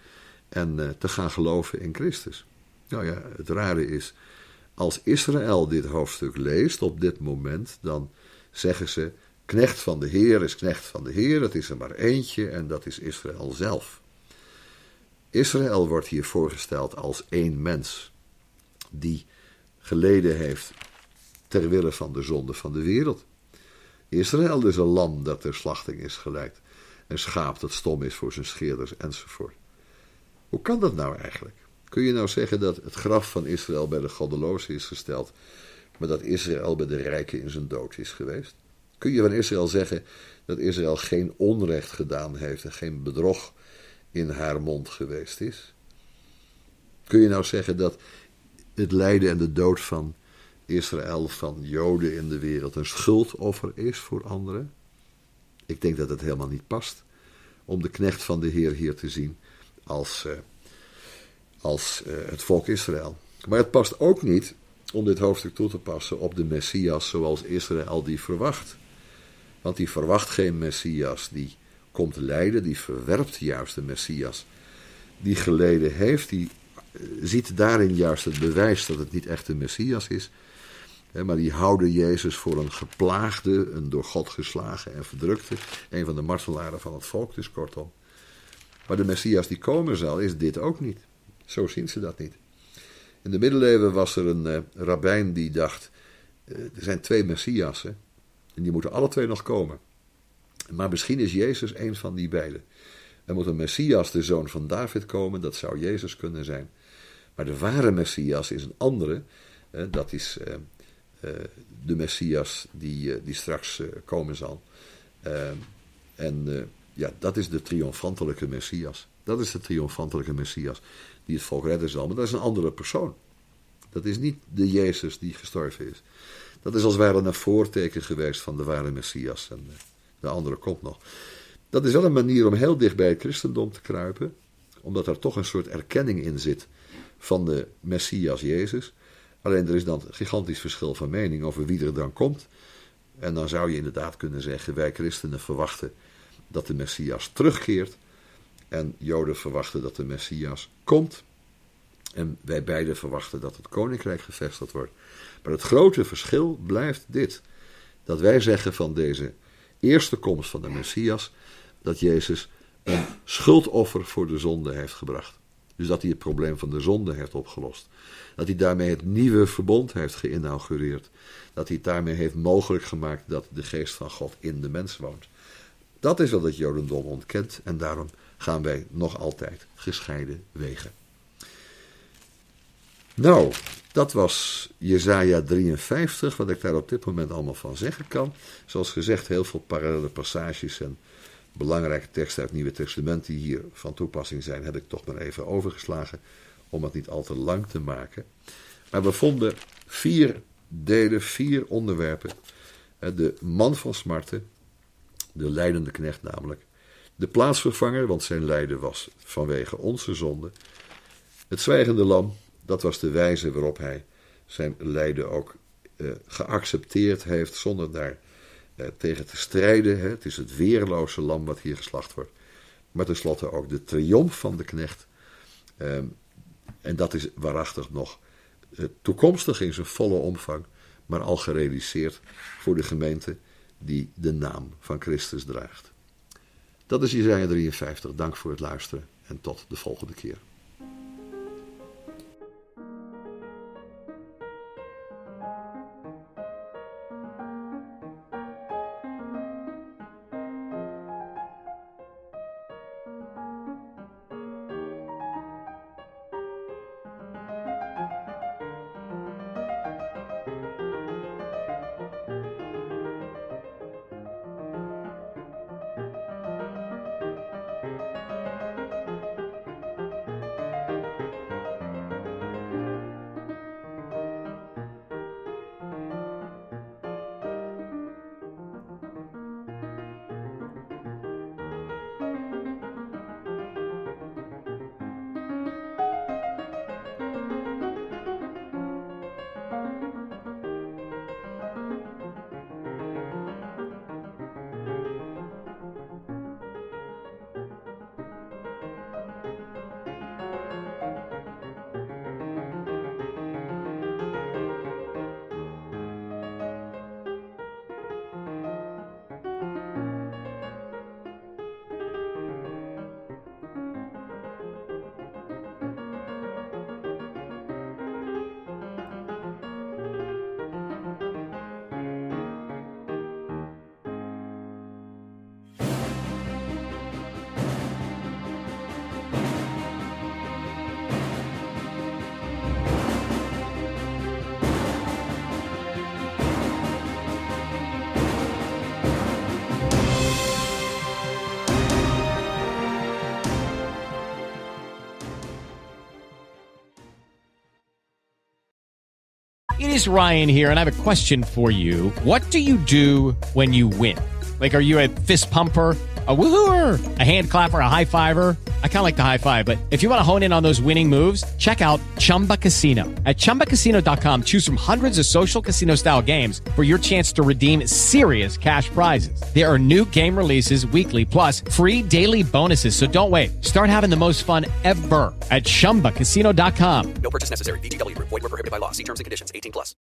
en te gaan geloven in Christus. Nou ja, het rare is, als Israël dit hoofdstuk leest op dit moment, dan zeggen ze, knecht van de Heer is knecht van de Heer, het is er maar eentje en dat is Israël zelf. Israël wordt hier voorgesteld als één mens die geleden heeft ter wille van de zonde van de wereld. Israël is een lam dat ter slachting is geleid, een schaap dat stom is voor zijn scheerders enzovoort. Hoe kan dat nou eigenlijk? Kun je nou zeggen dat het graf van Israël bij de goddelozen is gesteld, maar dat Israël bij de rijken in zijn dood is geweest? Kun je van Israël zeggen dat Israël geen onrecht gedaan heeft en geen bedrog in haar mond geweest is? Kun je nou zeggen dat het lijden en de dood van Israël, van Joden in de wereld, een schuldoffer is voor anderen? Ik denk dat het helemaal niet past om de knecht van de Heer hier te zien als, uh, als uh, het volk Israël. Maar het past ook niet om dit hoofdstuk toe te passen op de Messias zoals Israël die verwacht. Want die verwacht geen Messias die komt lijden, die verwerpt juist de Messias die geleden heeft, die eh, ziet daarin juist het bewijs dat het niet echt de Messias is, maar die houden Jezus voor een geplaagde, een door God geslagen en verdrukte, een van de martelaren van het volk dus kortom. Maar de Messias die komen zal, is dit ook niet. Zo zien ze dat niet. In de middeleeuwen was er een uh, rabbijn die dacht, uh, er zijn twee Messiassen en die moeten alle twee nog komen. Maar misschien is Jezus een van die beiden. Er moet een Messias, de zoon van David, komen, dat zou Jezus kunnen zijn. Maar de ware Messias is een andere, uh, dat is de Messias die, die straks komen zal. en ja, dat is de triomfantelijke Messias. Dat is de triomfantelijke Messias die het volk redden zal. Maar dat is een andere persoon. Dat is niet de Jezus die gestorven is. Dat is als het ware een voorteken geweest van de ware Messias. En de andere komt nog. Dat is wel een manier om heel dicht bij het christendom te kruipen. Omdat er toch een soort erkenning in zit van de Messias Jezus. Alleen er is dan een gigantisch verschil van mening over wie er dan komt. En dan zou je inderdaad kunnen zeggen: wij christenen verwachten dat de Messias terugkeert. En Joden verwachten dat de Messias komt. En wij beiden verwachten dat het koninkrijk gevestigd wordt. Maar het grote verschil blijft dit: dat wij zeggen van deze eerste komst van de Messias, dat Jezus een schuldoffer voor de zonde heeft gebracht. Dus dat hij het probleem van de zonde heeft opgelost. Dat hij daarmee het nieuwe verbond heeft geïnaugureerd. Dat hij het daarmee heeft mogelijk gemaakt dat de geest van God in de mens woont. Dat is wat het Jodendom ontkent en daarom gaan wij nog altijd gescheiden wegen. Nou, dat was Jezaja 53, wat ik daar op dit moment allemaal van zeggen kan. Zoals gezegd, heel veel parallele passages en belangrijke teksten uit het Nieuwe Testament die hier van toepassing zijn, heb ik toch maar even overgeslagen. om het niet al te lang te maken. Maar we vonden vier delen, vier onderwerpen. De man van smarten, de leidende knecht namelijk. De plaatsvervanger, want zijn lijden was vanwege onze zonde. Het zwijgende lam, dat was de wijze waarop hij zijn lijden ook eh, geaccepteerd heeft zonder daar eh, tegen te strijden. Hè. Het is het weerloze lam wat hier geslacht wordt. Maar tenslotte ook de triomf van de knecht. Ehm, en dat is waarachtig nog eh, toekomstig in zijn volle omvang, maar al gerealiseerd voor de gemeente die de naam van Christus draagt. Dat is Isaiah 53. Dank voor het luisteren en tot de volgende keer. Ryan here, and I have a question for you. What do you do when you win? Like, are you a fist pumper? A woohooer, a hand clapper, a high fiver. I kind of like the high five, but if you want to hone in on those winning moves, check out Chumba Casino. At ChumbaCasino.com, choose from hundreds of social casino style games for your chance to redeem serious cash prizes. There are new game releases weekly, plus free daily bonuses. So don't wait. Start having the most fun ever at ChumbaCasino.com. No purchase necessary. Group. Void were prohibited by law. See terms and conditions. 18 plus.